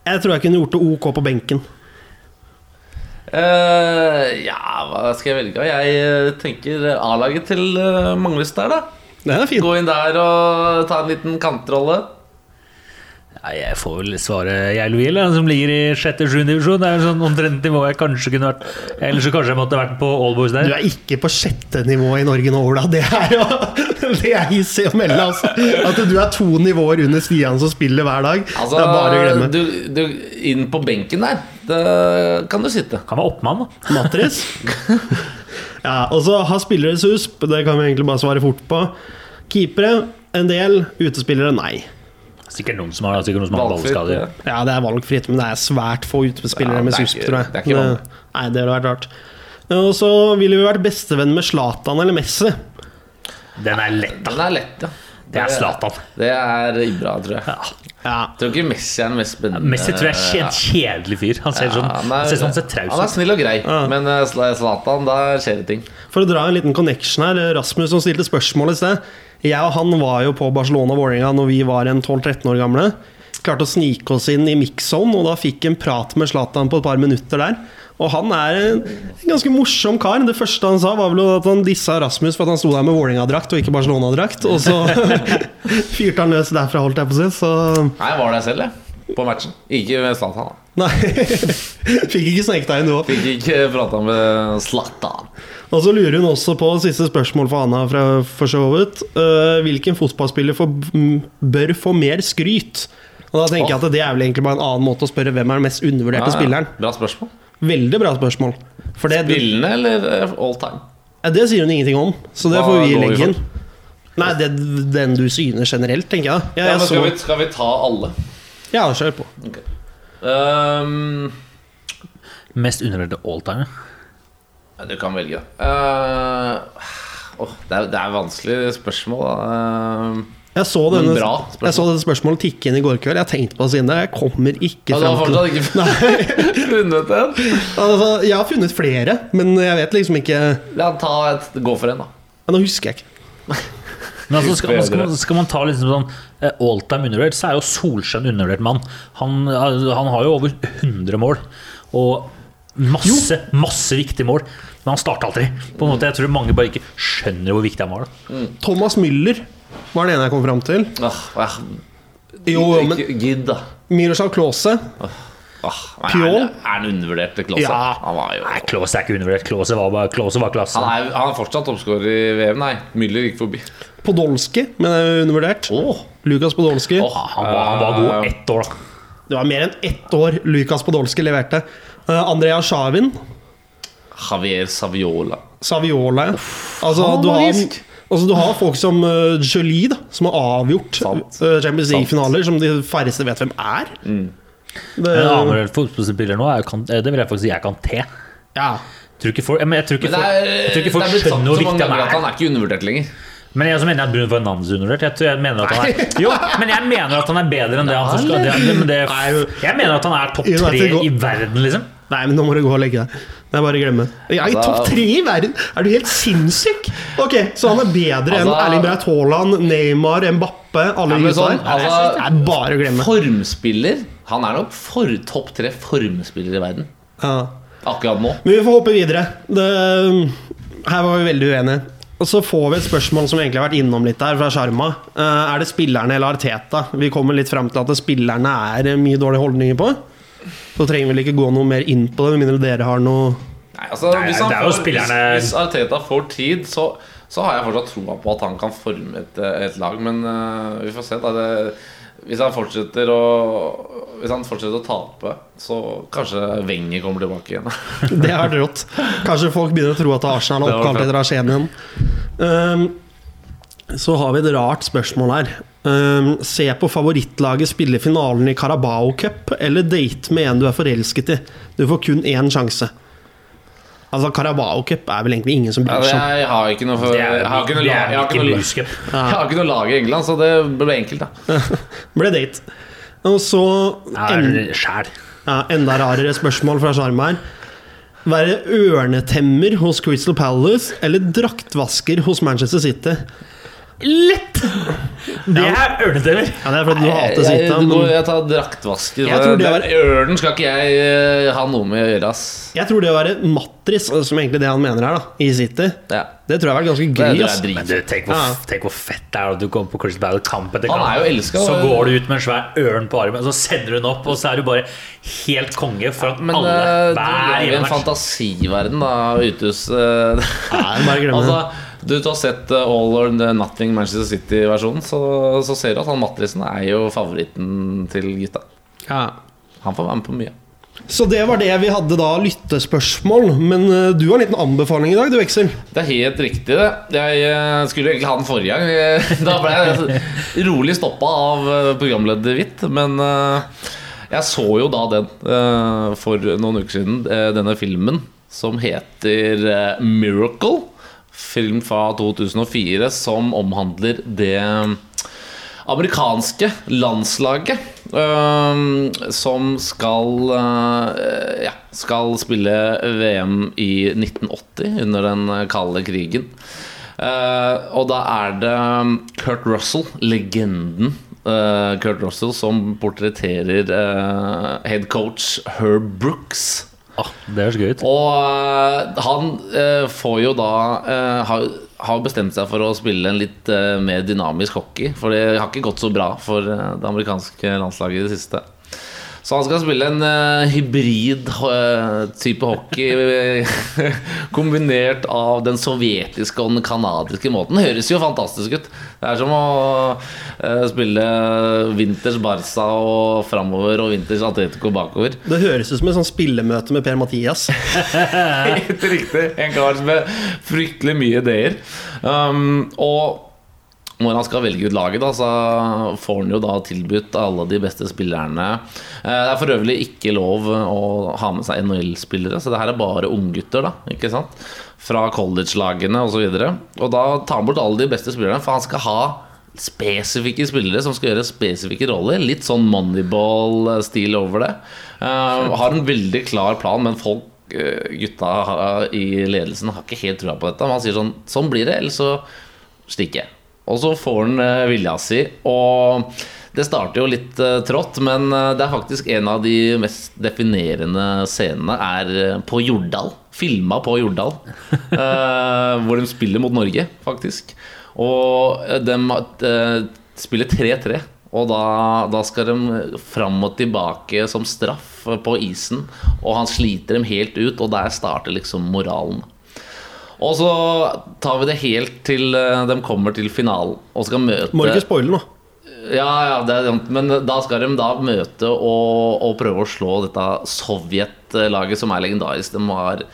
jeg tror jeg kunne gjort det ok på benken. Eh, ja, hva skal jeg velge? Jeg eh, tenker A-laget til uh, Mangles der, da. Det er fint. Gå inn der og ta en liten kantrolle. Ja, jeg får vel svare jeg Louis, som ligger i 6.-7. divisjon. Det er sånn omtrent nivå jeg kanskje kunne vært Eller så kanskje jeg måtte vært på Allboys Du er ikke på sjette nivå i Norge nå, Ola. Det er jo Det er hissig å melde. Altså. At du er to nivåer under Stian som spiller hver dag. Altså, det er bare å glemme. du, du, inn på benken der, det kan du sitte. Kan være oppmann, da. Matris. ja, og så har spillere susp. Det kan vi egentlig bare svare fort på. Keepere en del. Utespillere nei. Sikkert noen som har, sikkert noen som har ballskader. ja. Ja, det er valgfritt, men det er svært få utespillere Ja, med susp, tror jeg. det er ikke vanlig. nei, det ville vært rart. Og så ville vi vært bestevenn med Zlatan eller Messi. Den er lett, da. Den er lett, ja. Det er Zlatan. Det er Ibra, tror jeg. Ja. Ja. Jeg tror ikke Messi er den mest spennende. Messi tror jeg er en kjedelig fyr. Han ser, sånn, han ser sånn ser traus han er snill og grei, Ja. men eh, Zla- Zlatan, da skjer det ting. For å dra en liten connection her, Rasmus som stilte spørsmål i sted. Jeg og han var jo på Barcelona Vålerenga når vi var en 12-13 år gamle. Klarte å snike oss inn i mix-on, og da fikk en prat med Zlatan på et par minutter der. Og han er en ganske morsom kar. Det første han sa, var vel at han dissa Rasmus for at han sto der med Vålerenga-drakt og ikke Barcelona-drakt. Og så fyrte han løs derfra, holdt jeg på å si. Så Nei, jeg var der selv, jeg. på matchen. Ikke med Zlatan. da. Nei. Fikk ikke sneket deg inn, du òg. Fikk ikke prata med Zlatan. Og så lurer hun også på siste spørsmål for Anna, fra, for så vidt. Uh, hvilken fotballspiller får, bør få mer skryt? Og da tenker jeg at Det er vel egentlig bare en annen måte å spørre hvem er den mest undervurderte spilleren. Bra spørsmål. Veldig bra spørsmål. For det, det, Spillende eller eh, all time? det sier hun ingenting om, så det Hva får vi legge inn. Nei, det, den du synes generelt, tenker jeg. Ja, Ja, jeg skal, så, vi, skal vi ta alle? ja kjør på. Um, Mest undervurderte alltime. ja, du kan velge. Uh, oh, det, er, det er vanskelig spørsmål. Uh, Jeg så, denne, bra jeg så dette spørsmålet tikke inn i går kveld. Jeg tenkte på det siden det. Jeg kommer ikke ja, fram til ikke funnet en? Altså, jeg har funnet flere, men jeg vet liksom ikke La ta et, gå for en, da. ja, Nå husker jeg ikke. Men altså, skal, skal, man, skal man ta liksom sånn alltime all-time undervurdert, så er jo Solskjønn undervurdert mann. Han, han har jo over 100 mål. Og masse, masse viktige mål. Men han starta aldri. På en måte, Jeg tror mange bare ikke skjønner hvor viktig han var. Da. Thomas Müller var den ene jeg kom fram til. Ah, ja. Jo, men Gidd, da. Miroslav Klause Ah, men Pjol? Er, er han undervurdert, Klause? Ja. Han, var jo, Nei, Klause er ikke undervurdert. Klause var, bare, Klause var klasse. han, er, han er fortsatt toppskårer i VM. Nei, Müller gikk forbi. Podolsky, men er undervurdert. Oh. Lukas Podolsky. Oh, Han var, han var god ett år, da. Det var mer enn ett år Lukas Podolsky leverte. Uh, Andrea Sjavin. Javier Saviola. Saviola. ja. Altså, du har. Altså, du har folk som uh, Jolie, da, som har avgjort Sant. uh, Champions League-finaler, som de færreste vet hvem er. Det, En annen fotballspiller nå er kan, eh, Det vil jeg faktisk si er Kanté. ja. Tror ikke folk, jeg tror ikke folk, er, jeg tror ikke det folk er blitt sagt skjønner så hvor viktig ganger at han han er. er ikke undervurdert lenger. Men jeg mener at Bruno Fernandes er undervurdert. Jeg, mener at han er Jo, men jeg mener at han er bedre enn det han skal. Det, men det, jeg mener at han er topp tre i verden, liksom. Nei, men nå må du gå og legge deg. Det er bare å glemme. Jeg er i Altså- topp tre i verden! Er du helt sinnssyk? Ok, Så han er bedre enn Altså- Erling Braut Haaland, Neymar, Mbappe, alle de sånn, altså- Det er bare å glemme. Formspiller. Han er nok for, topp tre formspiller i verden. Ja. Akkurat nå. Men vi får hoppe videre. Det, her var vi veldig uenige. Og så får vi et spørsmål som egentlig har vært innom litt der, fra Sjarma. Eh, er det spillerne eller Arteta? Vi kommer litt fram til at spillerne er mye dårlige holdninger på. Så trenger vi vel ikke gå noe mer inn på det, med mindre dere har noe Nei, altså, Nei, hvis, får, spillerne- hvis, hvis Arteta får tid, så, så har jeg fortsatt troa på at han kan forme et, et lag. Men uh, vi får se. Da. Det, hvis han fortsetter å Hvis han fortsetter å tape, så kanskje Wenger kommer tilbake igjen. Det har vært rått. Kanskje folk begynner å tro at Arsenal er oppkalt etter Arsen igjen. Um, så har vi et rart spørsmål her. Um, se på favorittlaget spille finalen i Carabao Cup, eller date med en du er forelsket i. Du får kun én sjanse. Altså Carabao Cup er vel egentlig ingen som bryr seg om. jeg har ikke noe for, jeg har ikke noe, lag- jeg har ikke noe, jeg har ikke noe lag i England, så det ble enkelt, da. Ble date. Og så en, sjæl. ja, enda rarere spørsmål fra Sjarm her. Være ørnetemmer hos Crystal Palace eller draktvasker hos Manchester City? Lett! Det er ørnetemmer. Ja, Det er fordi du hater jeg, men- går- jeg tar draktvasker. Jeg tror det var- Ørnen skal ikke jeg eh, ha noe med å gjøre, ass. Jeg tror det å være matris, som egentlig det han mener her, da, i City, Ja. det tror jeg har vært ganske gøy. det ass. Men du, tenk hvor, Ja. tenk hvor fett det er at du kommer på Crystal Battle kamp etter Han kamp. er jo elsket, Så går du ut med en svær ørn på armen, og så sender du den opp, og så er du bare helt konge foran ja, Men alle Hver du hver er i en fantasiverden da eh, Nei, bare glem det. Altså, du, du har sett eh, All or Nothing Manchester City-versjonen, så, så ser du at han Matrisen er jo favoritten til gutta. Ja. Han får være med på mye. Så det var det vi hadde da lyttespørsmål. Men eh, du har en liten anbefaling i dag, du, Veksel. Det er helt riktig, det. Jeg eh, skulle egentlig ha den forrige gang. Da ble jeg rolig stoppa av programleder Hvitt. Men jeg så jo da den for noen uker siden, denne filmen som heter 'Miracle'. Film fra 2004 som omhandler det amerikanske landslaget øhm, som skal øh, ja, skal spille VM i 1980 under den kalde krigen. Uh, og da er det Kurt Russell, legenden uh, Kurt Russell, som portretterer uh, head coach Herb Brooks. Ah, det høres gøy ut. Og uh, han uh, får jo da uh, har, har bestemt seg for å spille en litt mer dynamisk hockey. For det har ikke gått så bra for det amerikanske landslaget i det siste. Så han skal spille en uh, hybrid uh, type hockey eh, kombinert av den sovjetiske og den canadiske måten. Høres jo fantastisk ut. Det er som å uh, spille vinters Barca og framover og vinters Atletico bakover. Det høres ut som et sånn spillemøte med Per-Mathias. Helt riktig. En kar med fryktelig mye ideer. Um, og når han skal velge ut laget, da, så får han jo da tilbudt alle de beste spillerne. Eh, Det er for øvrig ikke lov å ha med seg NHL-spillere, så det her er bare unggutter. Ikke sant? Fra college-lagene osv. Og, så og da tar han bort alle de beste spillerne, for han skal ha spesifikke spillere som skal gjøre spesifikke roller. Litt sånn moneyball-stil over det. Eh, har en veldig klar plan, men folk eh, gutta i ledelsen har ikke helt trua på dette. Man sier sånn Sånn blir det, eller så stikker jeg. Og så får han eh, vilja si. Og det starter jo litt eh, trått, men eh, det er faktisk en av de mest definerende scenene er på Jordal. Filma på Jordal. hvor de spiller mot Norge, faktisk. Og de spiller 3-3. Og da, da skal de fram og tilbake som straff på isen. Og han sliter dem helt ut, og der starter liksom moralen. Og så tar vi det helt til eh, de kommer til finalen og skal møte Må ikke spoile nå. ja, ja, det er. Men da skal de da møte og, og prøve å slå dette Sovjet-laget, som er legendarisk. De har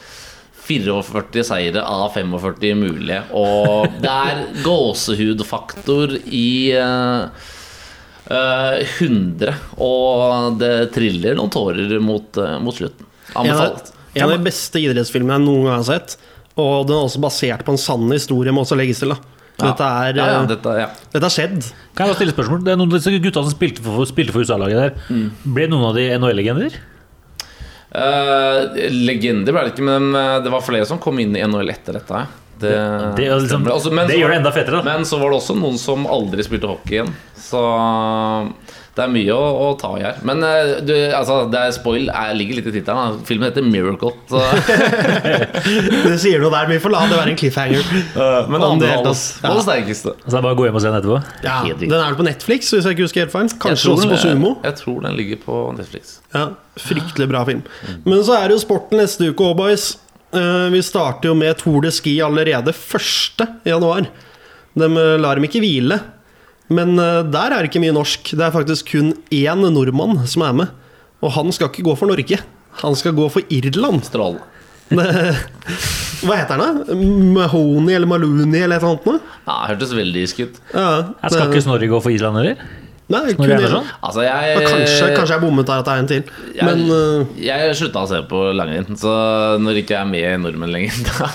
44 seire av 45 mulige. Og det er gåsehudfaktor i uh, uh, 100. Og det triller noen tårer mot, uh, mot slutten. Anbefalt. en av de beste idrettsfilmene jeg noen gang har sett. Og den er også basert på en sann historie, må også legges til. da Dette er ja, ja, eh, dette, ja. Dette har skjedd. Kan jeg bare stille spørsmål? Det er noen av disse gutta som spilte for, spilte for USA-laget der. Mm. Ble noen av de NHL-legender? Uh, legender ble det ikke, men eh, det var flere som kom inn i NHL etter dette. Det, Det, er liksom, altså, men det gjør det enda fetere. da Men så var det også noen som aldri spilte hockey igjen. Så det er mye å, å ta i her. Men eh, du, altså, det er spoil jeg ligger litt i tittelen. Filmen heter Miracle. Så, Det sier noe der, vi får la det være en cliffhanger. Uh, men andre det helt, ass. på det sterkeste. Så det er bare å gå hjem og se den etterpå. Ja, den er vel på Netflix, hvis jeg ikke husker helt feil. Kanskje også på Sumo. Jeg tror den ligger på Netflix. Ja, Fryktelig bra film. Men så er det jo sporten neste uke òg, boys. Eh, Vi starter jo med Tour de Ski allerede 1. januar. De lar dem ikke hvile. Men eh, der er det ikke mye norsk. Det er faktisk kun én nordmann som er med. Og han skal ikke gå for Norge. Han skal gå for Irland. Hva heter han da? Mahoney eller Maluni eller et eller annet? noe? Ja, hørtes veldig isk ut. Ja, det... skal ikke Snorre gå for Island eller? Nei, kun Irland. Altså, jeg Ja, Kanskje, kanskje jeg bommet der at det er en til. jeg, Men eh, jeg slutta å se på langrenn, så når ikke jeg er med i nordmenn lenger, da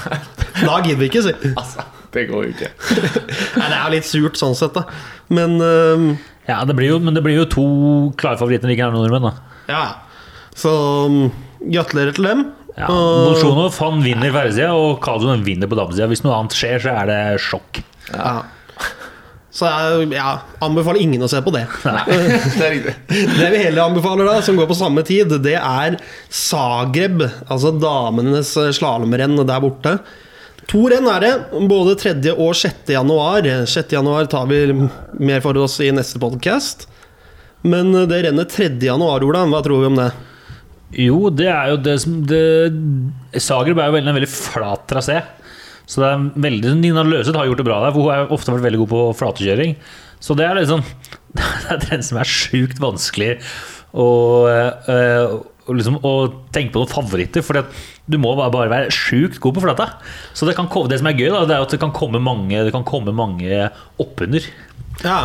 da gidder vi ikke, si. Altså, det går jo ikke. Nei, det er jo litt surt sånn sett, da. Men um, Ja, det blir jo, men det blir jo to klare favoritter like noen nordmenn. da ja. Så um, gratulerer til dem. ja, Og- Bolsjunov han vinner herresida, og Kadun vinner på damesida. Hvis noe annet skjer, så er det sjokk. ja. Så jeg ja, anbefaler ingen å se på det. Nei, det er riktig. Det vi heller anbefaler, da, som går på samme tid, det er Zagreb. Altså damenes slalåmrenn der borte. To renn er det, både 3. og 6. januar. 6. januar tar vi mer for oss i neste podcast. Men det renner 3. januar, Ola, hva tror vi om det? Jo, det er jo det som det, Zagreb er jo veldig, en veldig flat trasé. Så det er veldig Nina Løseth har gjort det bra der, for hun har ofte vært veldig god på flatekjøring. Så det er liksom Det er den som er sjukt vanskelig å, øh, å liksom, å tenke på noen favoritter. For du må bare, bare være sjukt god på flata. Så det, kan, det som er gøy, da, det er at det kan komme mange, det kan komme mange oppunder. Ja,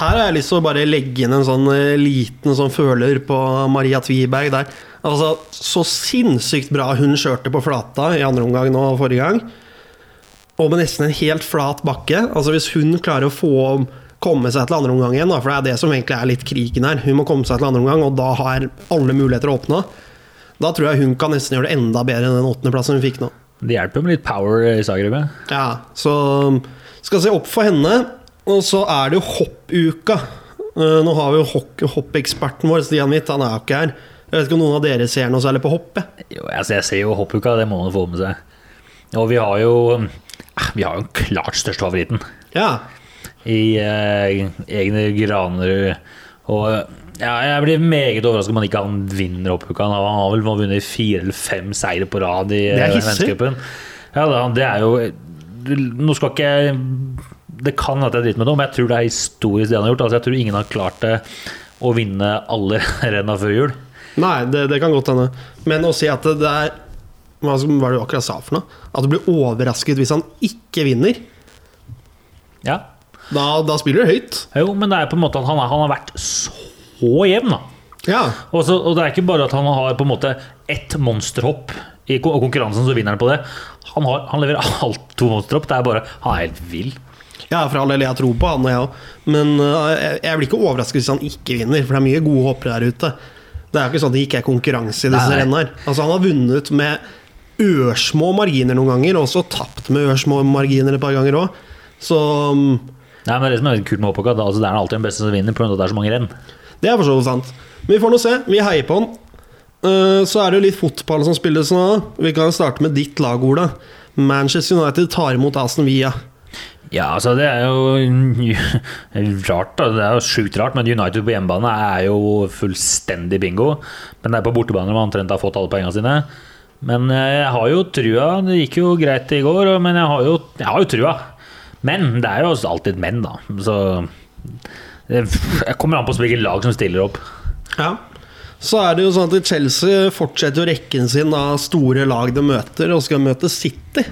her har jeg lyst til å bare legge inn en sånn eh, liten sånn føler på Maria Tviberg der. Altså, så sinnssykt bra hun kjørte på flata i andre omgang nå forrige gang. Og med nesten en helt flat bakke. Altså Hvis hun klarer å få komme seg til andre omgang igjen, da, for det er det som egentlig er litt krigen her. Hun må komme seg til andre omgang, og da har alle muligheter åpna. Da tror jeg hun kan nesten gjøre det enda bedre enn den åttendeplassen hun fikk nå. Det hjelper med litt power i Zagreb. ja. Så um, skal se opp for henne. Og så er det jo hoppuka. Eh, Nå har vi jo hoppeksperten vår, Stian Hvitt, han er jo ikke her. Jeg vet ikke om noen av dere ser noe særlig på hopp? Jo, altså jeg ser jo hoppuka, det må man få med seg. Og vi har jo eh, Vi har jo klart største favoritten. Ja. I eh, egne Granerud Og ja, jeg blir meget overrasket om han ikke han vinner oppuka. Han har- vel vunnet fire eller fem seire på rad i eh, verdenscupen. Ja, det er jo Nå skal ikke jeg Det kan at jeg driter med det, men jeg tror det er historisk det han har gjort. Altså, jeg tror ingen har klart det å vinne alle renna før jul. Nei, det, det kan godt hende. Men å si at det, det er hva var det du akkurat sa for noe? At du blir overrasket hvis han ikke vinner. Ja. Da, da spiller du høyt. Jo, men det er på en måte at han, er, han har vært så jevn, da. Ja. Også, og det er ikke bare at han har på en måte ett monsterhopp i konkurransen, så vinner han på det. Han, har, han leverer alt to monsterhopp. Det er bare Han er helt vill. Ja, for all del, jeg tror på han og jeg òg. Men øh, jeg, jeg blir ikke overrasket hvis han ikke vinner, for det er mye gode hoppere der ute. Det er jo ikke sånn at det ikke er konkurranse i disse rennene her. Altså, han har vunnet med ørsmå marginer noen ganger, og også tapt med ørsmå marginer et par ganger òg. Så mm, Nei, men Det som er kult med Hoppåka, altså, det er alltid den beste som vinner, pga. at det er så mange renn. det er for så vidt sant. Men vi får nå se. Vi heier på han. Eh, Så er det jo litt fotball som spilles nå. Vi kan starte med ditt lag, Ola. Manchester United tar imot Aston Villa. Ja, altså det er jo rart, da. Det er jo sjukt rart, men United på hjemmebane er jo fullstendig bingo. Men det er på bortebane man omtrent har fått alle poengene sine. Men eh, jeg har jo trua. Det gikk jo greit i går, men jeg har jo, jeg har jo trua. Men det er jo alltid menn, da. Så det jeg kommer an på hvilket lag som stiller opp. Ja. Så er det jo sånn at Chelsea fortsetter jo rekken sin av store lag de møter, og skal møte City.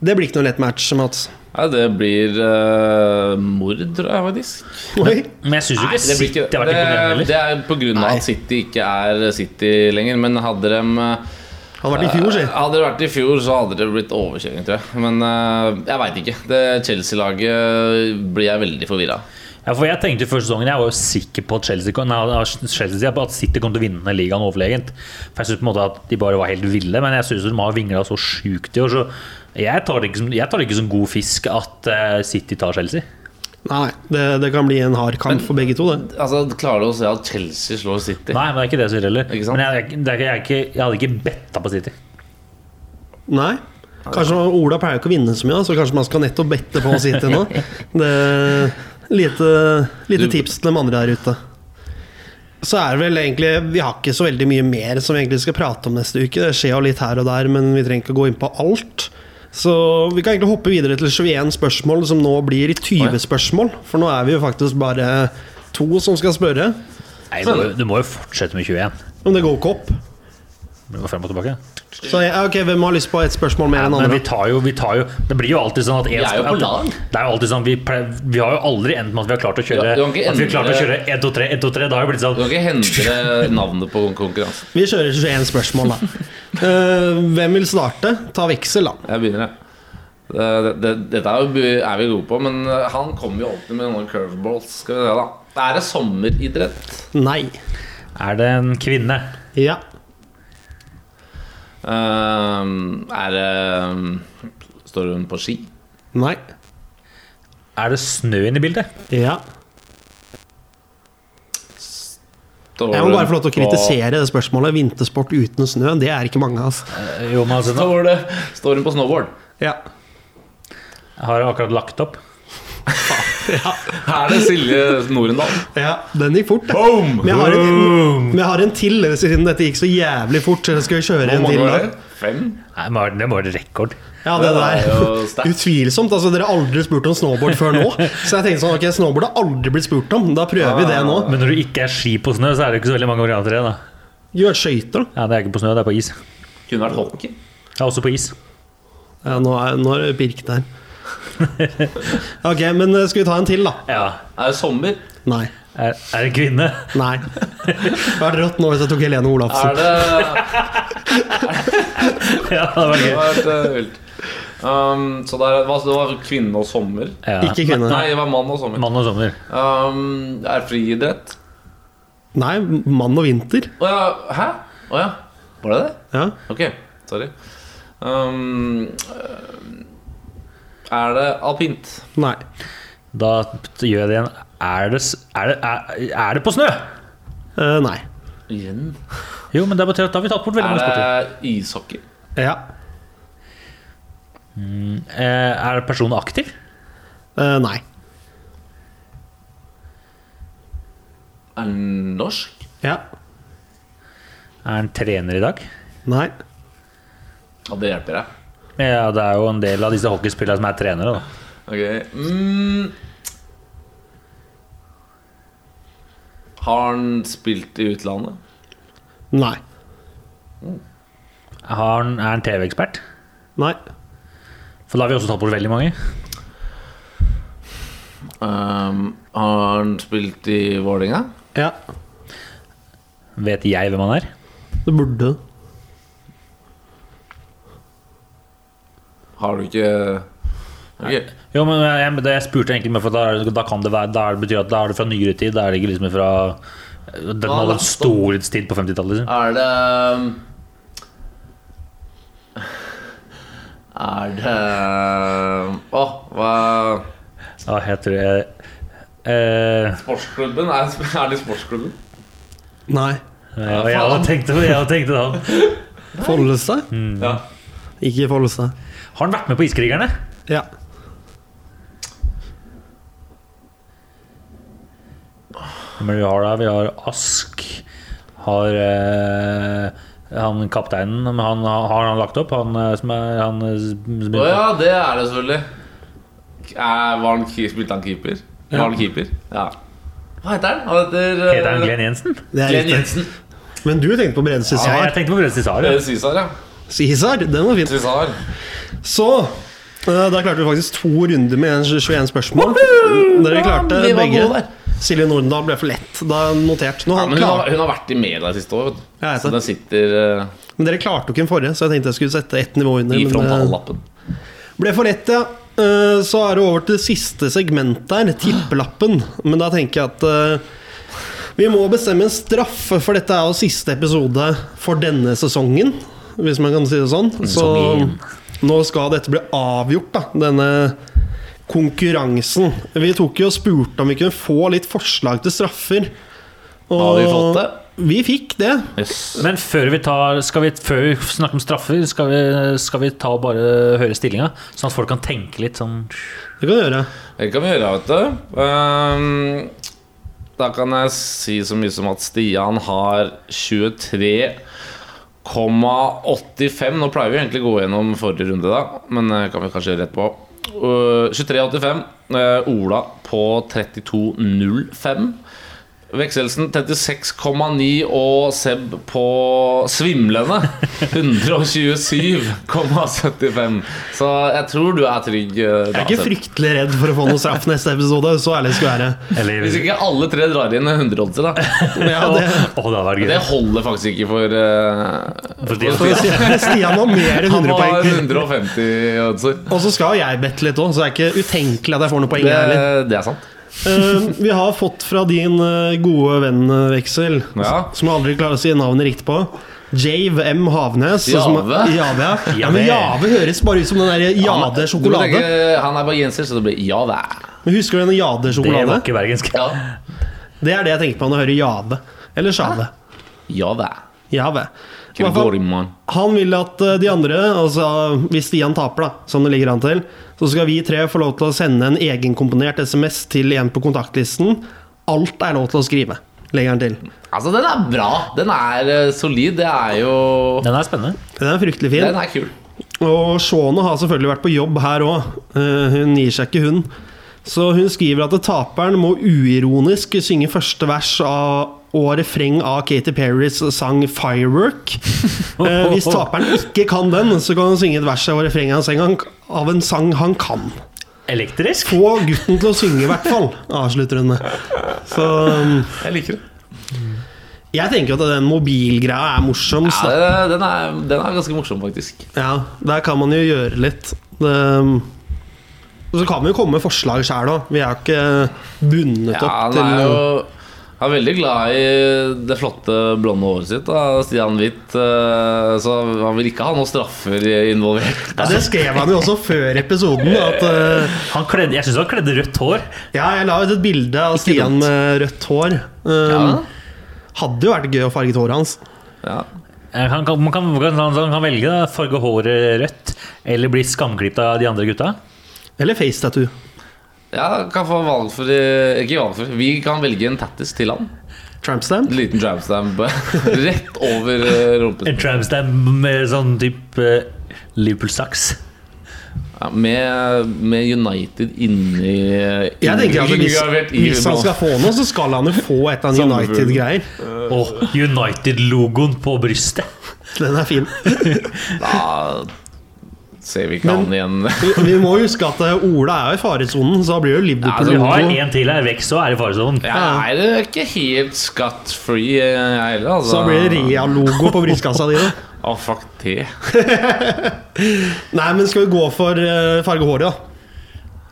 Det blir ikke noe lett match, Mats. Nei, det blir uh, mord, tror jeg faktisk. Oi. Men jeg syns jo ikke det City har vært imponerende det, heller. det er på grunn av Nei. at City ikke er City lenger. Men hadde de Han har vært i fjor, si. Hadde det vært i fjor, så hadde det blitt overkjøring, tror jeg. Men uh, jeg veit ikke. Det Chelsea-laget blir jeg veldig forvirra av. Ja, for Jeg tenkte før sesongen Jeg var jo sikker på at Chelsea, nei, Chelsea at City kom til å vinne ligaen overlegent. For Jeg synes på en måte at de bare var helt ville, men jeg syns de har vingla så sjukt i år. Så jeg tar, det ikke som, jeg tar det ikke som god fisk at eh, City tar Chelsea. Nei, det, det kan bli en hard kamp for begge to, det. Altså, Klarer du å se at Chelsea slår City? Nei, men det er ikke det som gjelder heller. Ikke sant? Men jeg, det er jeg, er ikke, jeg hadde ikke betta på City. Nei. Kanskje Ola pleier ikke å vinne så mye, så kanskje man skal nettopp bette på City nå. Det Lite, lite Du- tips til de andre der ute. Så er det vel egentlig Vi har ikke så veldig mye mer som vi egentlig skal prate om neste uke. Det skjer jo litt her og der, men vi trenger ikke å gå inn på alt. Så vi kan egentlig hoppe videre til 21 spørsmål, som nå blir 20 spørsmål. For nå er vi jo faktisk bare to som skal spørre. Nei, du, må jo- du må jo fortsette med 21. Om det går ikke opp. Frem og tilbake. Så ja, ok, Hvem har lyst på et spørsmål mer enn Men vi tar jo, vi tar jo Det blir jo alltid sånn at en, Vi er jo på lag. Det er jo alltid sånn vi, pleier, vi har jo aldri endt med at vi har klart å kjøre Ja, du kan ikke At vi har klart å kjøre 1, 2, 3, 1, 2, 3 Da har det blitt Du sånn kan ikke hente navnet på konkurransen. Vi kjører 21 spørsmål, da. uh, hvem vil starte? Ta veksel, da. Jeg begynner, jeg. Det, det, det, dette er, jo, er vi gode på, men eh, han kommer jo alltid med noen curveballs. Skal vi se, da. Er det sommeridrett? Nei. Er det en kvinne? Ja. Ehm, er det ehm, Står hun på ski? Nei. Er det snø inne i bildet? Ja. Står Jeg må bare få lov til å kritisere det spørsmålet. Vintersport uten snø, det er ikke mange, altså. Eh, altså, nå Står, det, står hun på snowboard? Ja. har jeg akkurat lagt opp Er det Silje Norendal? ja. Den gikk fort. Boom! Men jeg har en, jeg har en til, siden dette gikk så jævlig fort. Så skal vi kjøre en til var da? det? Fem? Nei, det må være rekord Ja, det er der. Utvilsomt. altså Dere har aldri spurt om snowboard før nå. Så jeg tenkte sånn, ok, snowboard har aldri blitt spurt om. Da prøver vi det nå. Men når du ikke er ski på snø, så er det ikke så veldig mange varianter igjen da Gjør skøyter, da. Ja, det er ikke på snø, det er på is Kunne vært hockey. Er også på is Ja, nå er, nå er det der. her. Ok, men eh, skal vi ta en til, da? Ja Er det sommer? Nei. Er, er det kvinne? Nei. Det hadde vært rått nå hvis jeg tok Helene Er Olafsen. det Ja, det var gøy. Det var helt uh, vilt. Um, så det, er, hva, det var kvinne og sommer? ja. Ikke kvinne. Nei, det var mann og sommer. Mann og sommer Um, er friidrett? Nei, mann og vinter. Å ja. Hæ? Å ja. Var det det? Ja. Ok, sorry. Um, er det alpint? Nei. Da gjør jeg det igjen Er det, er det, er, er det på snø? Uh, nei. Igjen? Jo, men det betyr at da har vi tatt bort veldig Er mange sporter det ishockey? Ja. Mm, Er personen aktiv? Uh, nei. Er han norsk? Ja. Er han trener i dag? Nei. Ja, det hjelper deg. Ja, det er jo en del av disse hockeyspillerne som er trenere. da Ok. Mm. Har han spilt i utlandet? Nei. Har han, Er han TV-ekspert? Nei. For da har vi også tatt bort veldig mange. Um, har han spilt i Vålerenga? Ja. Vet jeg hvem han er? Det burde Har du ikke okay. Jo, men jeg, det jeg spurte egentlig med, for da, da kan det være Da er det betyr at da er det fra nyere tid. Da er det ikke liksom fra den hadde en storhetstid på 50-tallet. Liksom. Er det um, Er det Å, hva Ja, jeg tror jeg eh, Sportsklubben? Er, er det sportsklubben? Nei. ja, Jeg hadde tenkt jeg hadde tenkt det da. Follestad? Ja. Ikke Follestad. Har han vært med på Iskrigerne? Ja. Men vi har da, vi har Ask Har eh, han kapteinen men han, Har han lagt opp? Han eh, som er han, eh, som Å ja, det er det selvfølgelig. Er, var han, spilte han keeper? Var han keeper? Ja. Hva heter han? Han heter uh, Heter han Glenn Jensen? Det er Glenn riktig. Jensen. Men du tenkte på Brede Ja, jeg tenkte på Brede Cæsar. Eh, Ja. Cæsar, ja. Cæsar, den var fin. Cæsar. Så eh, da klarte vi faktisk to runder med 21 spørsmål. Dere klarte ja, begge. Silje Nordendal ble for lett. Da notert. Ja, men hun har, hun har vært i media siste år. vet du. Jeg vet Så den sitter uh, men dere klarte jo ikke den forrige, så jeg tenkte jeg skulle sette ett nivå under. i men, eh, frontallappen. ble for lett, ja. Uh, Så er det over til siste segment der, tippelappen. Men da tenker jeg at uh, vi må bestemme en straff, for dette er jo siste episode for denne sesongen. Hvis man kan si det sånn. Så. Nå skal dette bli avgjort, da. Denne konkurransen. Vi tok jo og spurte om vi kunne få litt forslag til straffer. Og Har vi fått det? Vi fikk det. Yes. Men før vi, tar, skal vi, før vi snakker om straffer, skal vi, skal vi ta og bare høre stillinga? Sånn at folk kan tenke litt sånn Det kan vi gjøre. Det kan vi gjøre, vet du. Um, da kan jeg si så mye som at Stian har 23,85. Nå pleier vi egentlig å gå gjennom forrige runde, da, men det kan vi kanskje gjøre rett på. Uh, 23,85. Uh, Ola på 32,05. Vekselsen 36,9 og Seb på svimlende 127,75. Så jeg tror du er trygg. Da, Jeg er ikke Seb. fryktelig redd for å få noe straff neste episode. Så ærlig skal være. Eller Hvis ikke alle tre drar inn 100-oddset, da. Ja, det, Oh, det gøy. Det holder faktisk ikke for uh, For for Stian Stian har mer enn Han 100 var poeng. 150 odds Og så skal jeg bette litt òg, så det er ikke utenkelig at jeg får noen poeng. Det, det er sant. Eh, vi har fått fra din eh, gode venn eh, Veksel, Ja. som aldri klarer å si navnet riktig på. Jave M. Havnes. som- Jave? Jave, ja. ja, men Jave høres bare ut som den der Jade sjokolade. tenke, Han er bergenser, så det blir Jave. Men Husker du den Jade Det var sjokolade? ikke bergensk. Ja, Det er det jeg tenker på når jeg hører Jave. Eller Sjave. Jave. Jave. Gregoriman. Han vil at eh, de andre, altså hvis Stian taper, da, som det ligger an til, så skal vi tre få lov til å sende en egenkomponert SMS til en på kontaktlisten. Alt er lov til å skrive, legger han til. Altså, den er bra. Den er eh, solid. Det er jo Den er spennende. Den er fryktelig fin. Den er kul. Og Shauna har selvfølgelig vært på jobb her òg. Hun gir seg ikke, hun. Så hun skriver at taperen må uironisk synge første vers av og refreng av Katy Perrys sang 'Firework'. Eh, hvis taperen ikke kan den, så kan han synge et vers av refrenget av en sang- av en sang han kan. Elektrisk? Få gutten til å synge, i hvert fall, avslutter hun med. Så um, Jeg liker det. jeg tenker at den mobilgreia er morsom. Ja, den, er, den er ganske morsom, faktisk. Ja, der kan man jo gjøre litt. Det, um, så kan vi jo komme med forslag sjæl òg. Vi er jo ikke bundet Ja, opp til jo han er veldig glad i det flotte blonde håret sitt. Da, Stian Hvitt. eh, Så han vil ikke ha noen straffer involvert. ja, Det skrev han jo også før episoden. At, uh, Han kledde, jeg syns han kledde rødt hår. ja, jeg la ut et bilde av Stian med rødt hår. Um, Ja. Hadde jo vært gøy å farge håret hans. Ja. Han kan, man kan, man kan, han kan velge å farge håret rødt eller bli skamklipt av de andre gutta. Eller face tattoo. Ja, kan få valgfri Ikke valgfri, vi kan velge en tattis til han. Trampstamp? Liten trampstamp rett over eh. En trampstamp med sånn type uh, Liverpool-saks. Ja, med, med United inni Jeg tenker at hvis, hvis han skal få noe, så skal han jo få et av. United-greier. Og United-logoen på brystet. Den er fin. Da ser vi ikke Men- han igjen. Vi, vi må huske at eh, Ola er i faresonen, så da blir jo Liverpool ja, Altså, vi har en til her vekk, så er det faresonen. det er ikke helt skatt-free, jeg heller. Altså. Så blir det Rea-logo på brystkassa di. da. Å, fuck det. Nei, men skal vi gå for uh, farge håret, da?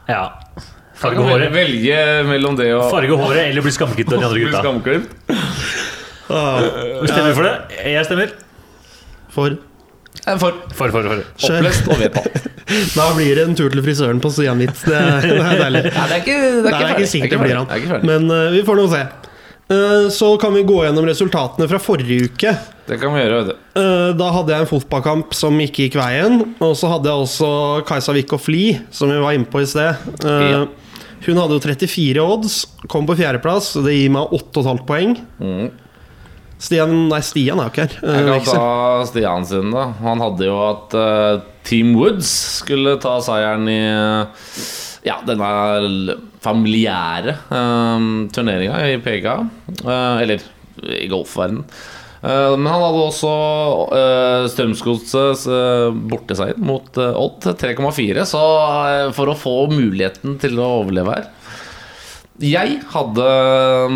Ja. Farge håret. velge mellom det og Farge håret eller bli skamklipt av de andre gutta. skamklipt? Stemmer du for det? Jeg stemmer. For For. For, for, for. Oppløst og vedtatt. Da blir det en tur til frisøren på Stian mitt. Det, det er deilig. Ja, det er ikke, det er Det ikke, er ikke sikkert det blir han. Men uh, vi får nå se. Eh, så kan vi gå gjennom resultatene fra forrige uke. Det kan vi gjøre, vet du. Eh, da hadde jeg en fotballkamp som ikke gikk veien. Og så hadde jeg også Kajsa Wick og Fli, som vi var inne på i sted. Eh, Ja. Hun hadde jo 34 odds, kom på fjerdeplass. Det gir meg 8,5 poeng. Mm. Stian Nei, Stian er jo ikke her. Eh, Jeg kan ikke ta Stian sin, da. Han hadde jo at uh, Team Woods skulle ta seieren i uh, ja, denne familiære uh, turneringa i PGA. Uh, eller i golfverden. Eh, men han hadde også uh, Strømsgodsets borteseier mot Odd, 3,4. Så eh, for å få muligheten til å overleve her jeg hadde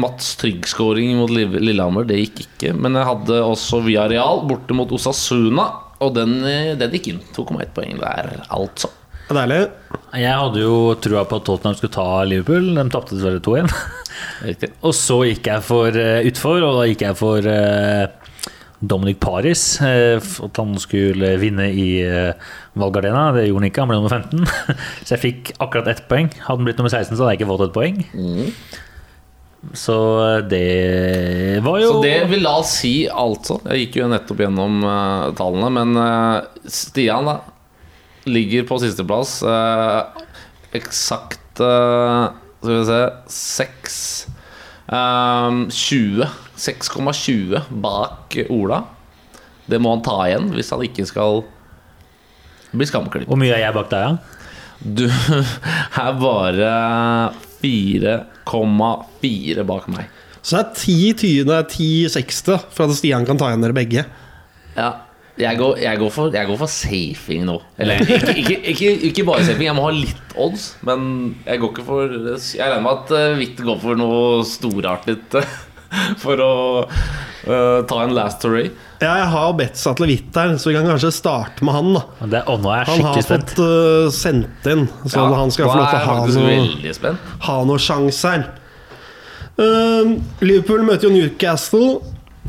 Mats Trygg-scoring mot Lillehammer, det gikk ikke. Men jeg hadde også via Real borte mot Osasuna, og den, eh, den gikk inn. 2,1 poeng der, altså. Det deilig. Jeg hadde jo trua på at Tottenham skulle ta Liverpool. De tapte dessverre 2-1. Riktig. Og så gikk jeg for uh, utfor, og da gikk jeg for uh, Dominic Paris. eh, at han skulle vinne i uh, Valgardena. Det gjorde han ikke, han ble nummer 15. så jeg fikk akkurat ett poeng. Hadde han blitt nummer 16, så hadde jeg ikke fått et poeng. Så eh, det var jo Så det vil da si altså Jeg gikk jo nettopp gjennom uh, tallene, men uh, Stian da ligger på sisteplass. Uh, eksakt uh, Skal vi se 6 eh, 20 6,20 bak Ola. Det må han ta igjen hvis han ikke skal bli skamklippet. Hvor mye er jeg bak deg, ja? Du er bare 4,4 bak meg. Så det er 10 tyende, 10 sekste for at Stian kan ta igjen dere begge. Ja, jeg går, jeg går, for, jeg går for safing nå. Eller ikke, ikke, ikke, ikke bare safing, jeg må ha litt odds. Men jeg går ikke for Jeg regner med at Hvitt går for noe storartet eh, for å uh, ta en last story. Ja, jeg har bedt til her, så vi kan kanskje starte med han. da Det, og nå er jeg Han har skikkelig spent. fått uh, sendt inn, så Ja, han skal nå få lov er til å ha faktisk noe, veldig spent. ha noe sjanse her. Uh, Liverpool møter jo Newcastle.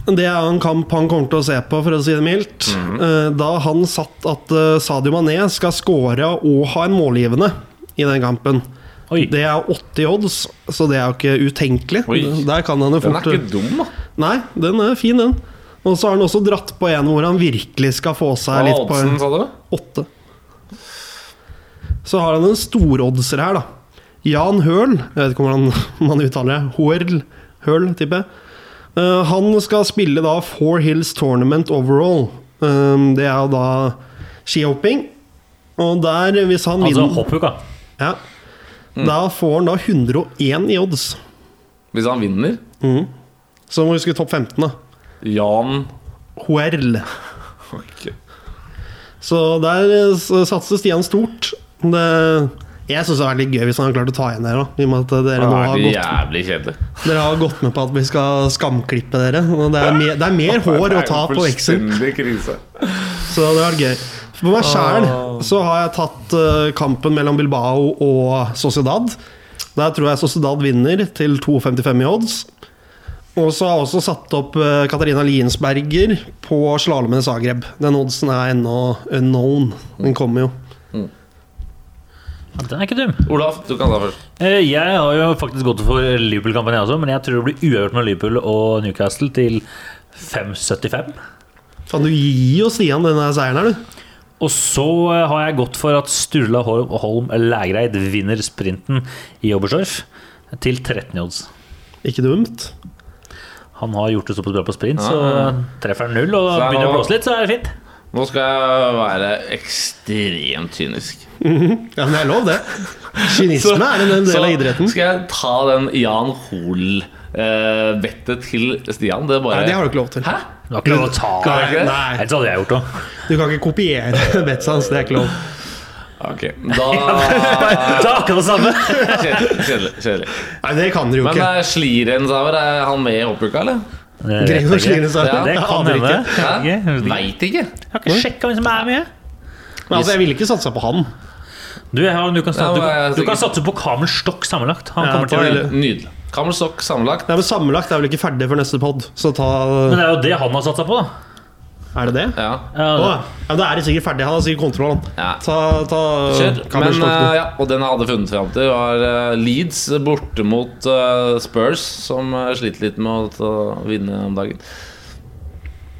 Det er en kamp han kommer til å se på, for å si det mildt. Uh, da han satt at uh, Sadio Mané skal score og ha en målgivende i den kampen. Oi. Det er 80 odds, så det er jo ikke utenkelig. Oi. Der kan han jo Den er ikke dum, da. Nei, den er fin, den. Og så har han også dratt på en hvor han virkelig skal få seg Hva litt på oddsen, sa du? åtte. Så har han en storoddser her, da. Jan Høl, jeg vet ikke hvordan man uttaler det. Hoerl Høl, tipper jeg. Eh, han skal spille da Four Hills Tournament Overall. Eh, det er jo da skihopping. Og der, hvis han Altså vinner hoppuka. ja, Da får han da 101 i odds. Hvis han vinner Så må vi huske topp 15, da. Jan Huerl. okay. Så der satser Stian stort. Det, jeg syns det er vært litt gøy hvis han har klart å ta igjen dere. I og med at dere nå har har gått, dere har gått med på at vi skal skamklippe dere. Det, er mer, det er mer hår å ta på veksel, så det hadde vært gøy. For meg sjæl så har jeg tatt eh, kampen mellom Bilbao og Sociedad. Der tror jeg Sociedad vinner til 2,55 i odds. Og så har jeg også satt opp eh, Katarina Liensberger på slalåmen i Zagreb. Den oddsen er ennå unknown. Den kommer jo. Ja, Den er ikke dum. Olaf, du kan ta først. Eh, Jeg har jo faktisk gått for Liverpool-kampen, jeg også, men jeg tror det blir uavgjort med Liverpool og Newcastle til 5,75. Kan du gi oss Stian denne seieren her, du? Og så eh, har jeg gått for at Sturla Holm, Lægreid vinner sprinten i Oberstdorf til 13 i odds. Ikke dumt. Han har gjort det såpass bra på sprint, så Ja, treffer han null og Så er begynner å blåse litt, så er det fint. Nå skal jeg være ekstremt kynisk. Ja, men det er lov, det. Kynisme er en del Så av idretten. skal jeg ta den Jan Hoel-vettet til Stian. Det bare Nei, det har du ikke lov til. Hæ? Du har ikke lov å ta Kan det? Nei, Ellers hadde jeg gjort det. du kan ikke kopiere bettet hans. Det er ikke lov. Ok, da Det er akkurat det samme. Kjedelig. Kjedelig. kjedelig. Nei, det kan dere jo Men ikke. uh, Slirensauer, er han med i hoppuka, eller? Det vet Gregor jeg ikke. Slirensauer. Ja, Det Jeg kan aner hende. ikke. Hæ? Jeg vet ikke. Veit ikke. Jeg har ikke sjekka hvem som er med. Men altså, jeg ville ikke satsa på han. Du, jeg har, du, kan, satse, Ja, du, men jeg er kan, du kan satse på Kamel Stokk sammenlagt. Han Ja, kommer til ta å hele- Nydelig. Kammelstokk sammenlagt. Nei, men Sammenlagt er vel ikke ferdig for neste pod, så ta Men det er jo det han har satsa på, da. Er det det? Ja. Ja, Å, ja, da er det sikkert ferdig. Han har sikkert kontroll. han. Ja. Ta, ta Kjør. Kammer Men Stockton. uh, ja, Og den jeg hadde funnet fram til, var uh, Leeds borte mot uh, Spurs, som uh, sliter litt med å ta, vinne om dagen.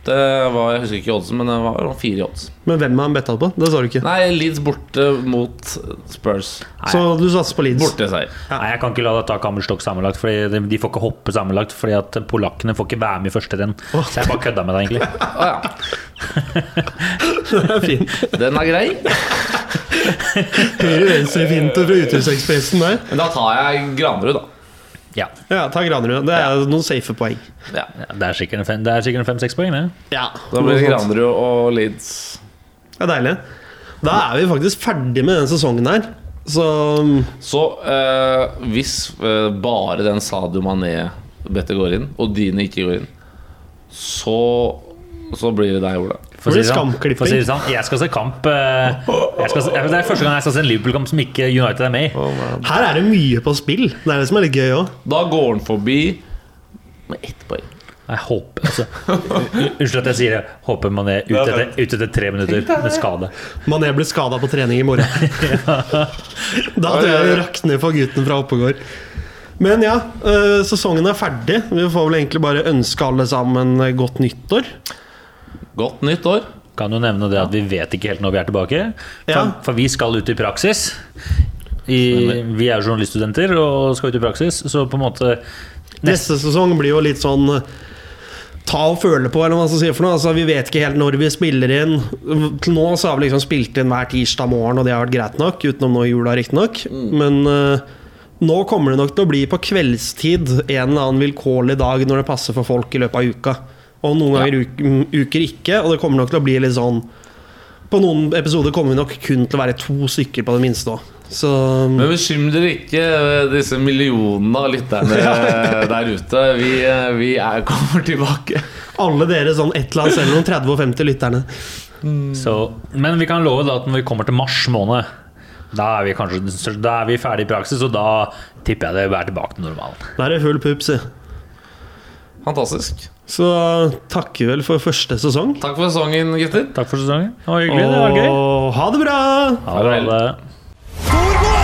Det var, Jeg husker ikke oddsen, men det var fire i odds. Men hvem har han betta på? Det sa du ikke. Nei, Leeds borte mot Spurs. Så du satser på Leeds? Borte seier. Ja. Nei, Jeg kan ikke la deg ta Kammerstokk sammenlagt, Fordi de, de får ikke hoppe sammenlagt. Fordi at polakkene får ikke være med i første renn. Så jeg bare kødda med deg, egentlig. Å ja. Den er fint. Den er grei. Høyre-venstre-finte fra Utehusekspressen der. Men da tar jeg Granerud, da. Ja, Ja, ta Granerud. Det er noen safe poeng. Ja. ja, Det er sikkert en fem-seks poeng, det. Ja, Da blir det Granerud og Leeds. Det er deilig. Da er vi faktisk ferdig med denne sesongen her. Så Så eh, hvis eh, bare den Sadio Mané-bettet går inn, og dine ikke går inn, så, så blir det deg, Ola. For å si det sånn- for å si det sånn, jeg skal se kamp eh, jeg skal se, Det er første gang jeg skal se en Liverpool-kamp som ikke United er med i. her er det mye på spill. Det er det som er litt gøy òg. Da går han forbi med ett poeng. Jeg håper altså, Unnskyld at jeg sier det. Håper man er ute etter, ut etter tre minutter med skade. Mané blir skada på trening i morgen. da tror jeg det rakner for gutten fra Oppegård. Men ja, øh, sesongen er ferdig. Vi får vel egentlig bare ønske alle sammen godt nyttår. Godt nytt år. Kan jo nevne det at vi vet ikke helt når vi er tilbake. For, Ja. for vi skal ut i praksis. I, vi er journaliststudenter og skal ut i praksis, så på en måte Neste sesong blir jo litt sånn Ta og føle på, eller hva man skal si for noe. Altså, vi vet ikke helt når vi spiller inn. Til nå så har vi liksom spilt inn hver tirsdag morgen, og det har vært greit nok. Utenom nå i jula, riktignok. Men uh, nå kommer det nok til å bli på kveldstid en eller annen vilkårlig dag når det passer for folk i løpet av uka. Og noen ganger ja. uker ikke, og det kommer nok til å bli litt sånn På noen episoder kommer vi nok kun til å være to stykker på det minste òg. Så Men bekymre dere ikke eh, disse millionene av lytterne der ute. Vi, eh, vi er, kommer tilbake. alle dere sånn et eller annet selv noen 30 og 50 lytterne. så, Men vi kan love da at når vi kommer til mars måned da er vi kanskje Da er vi ferdig i praksis, og da tipper jeg det er tilbake til normalen. Da er det full pupp, si. Fantastisk. Så takker vel for første sesong. Takk for sesongen, gutter. Takk for sesongen. Det var hyggelig. Det var gøy. Ha det bra! Ha det. Ha det.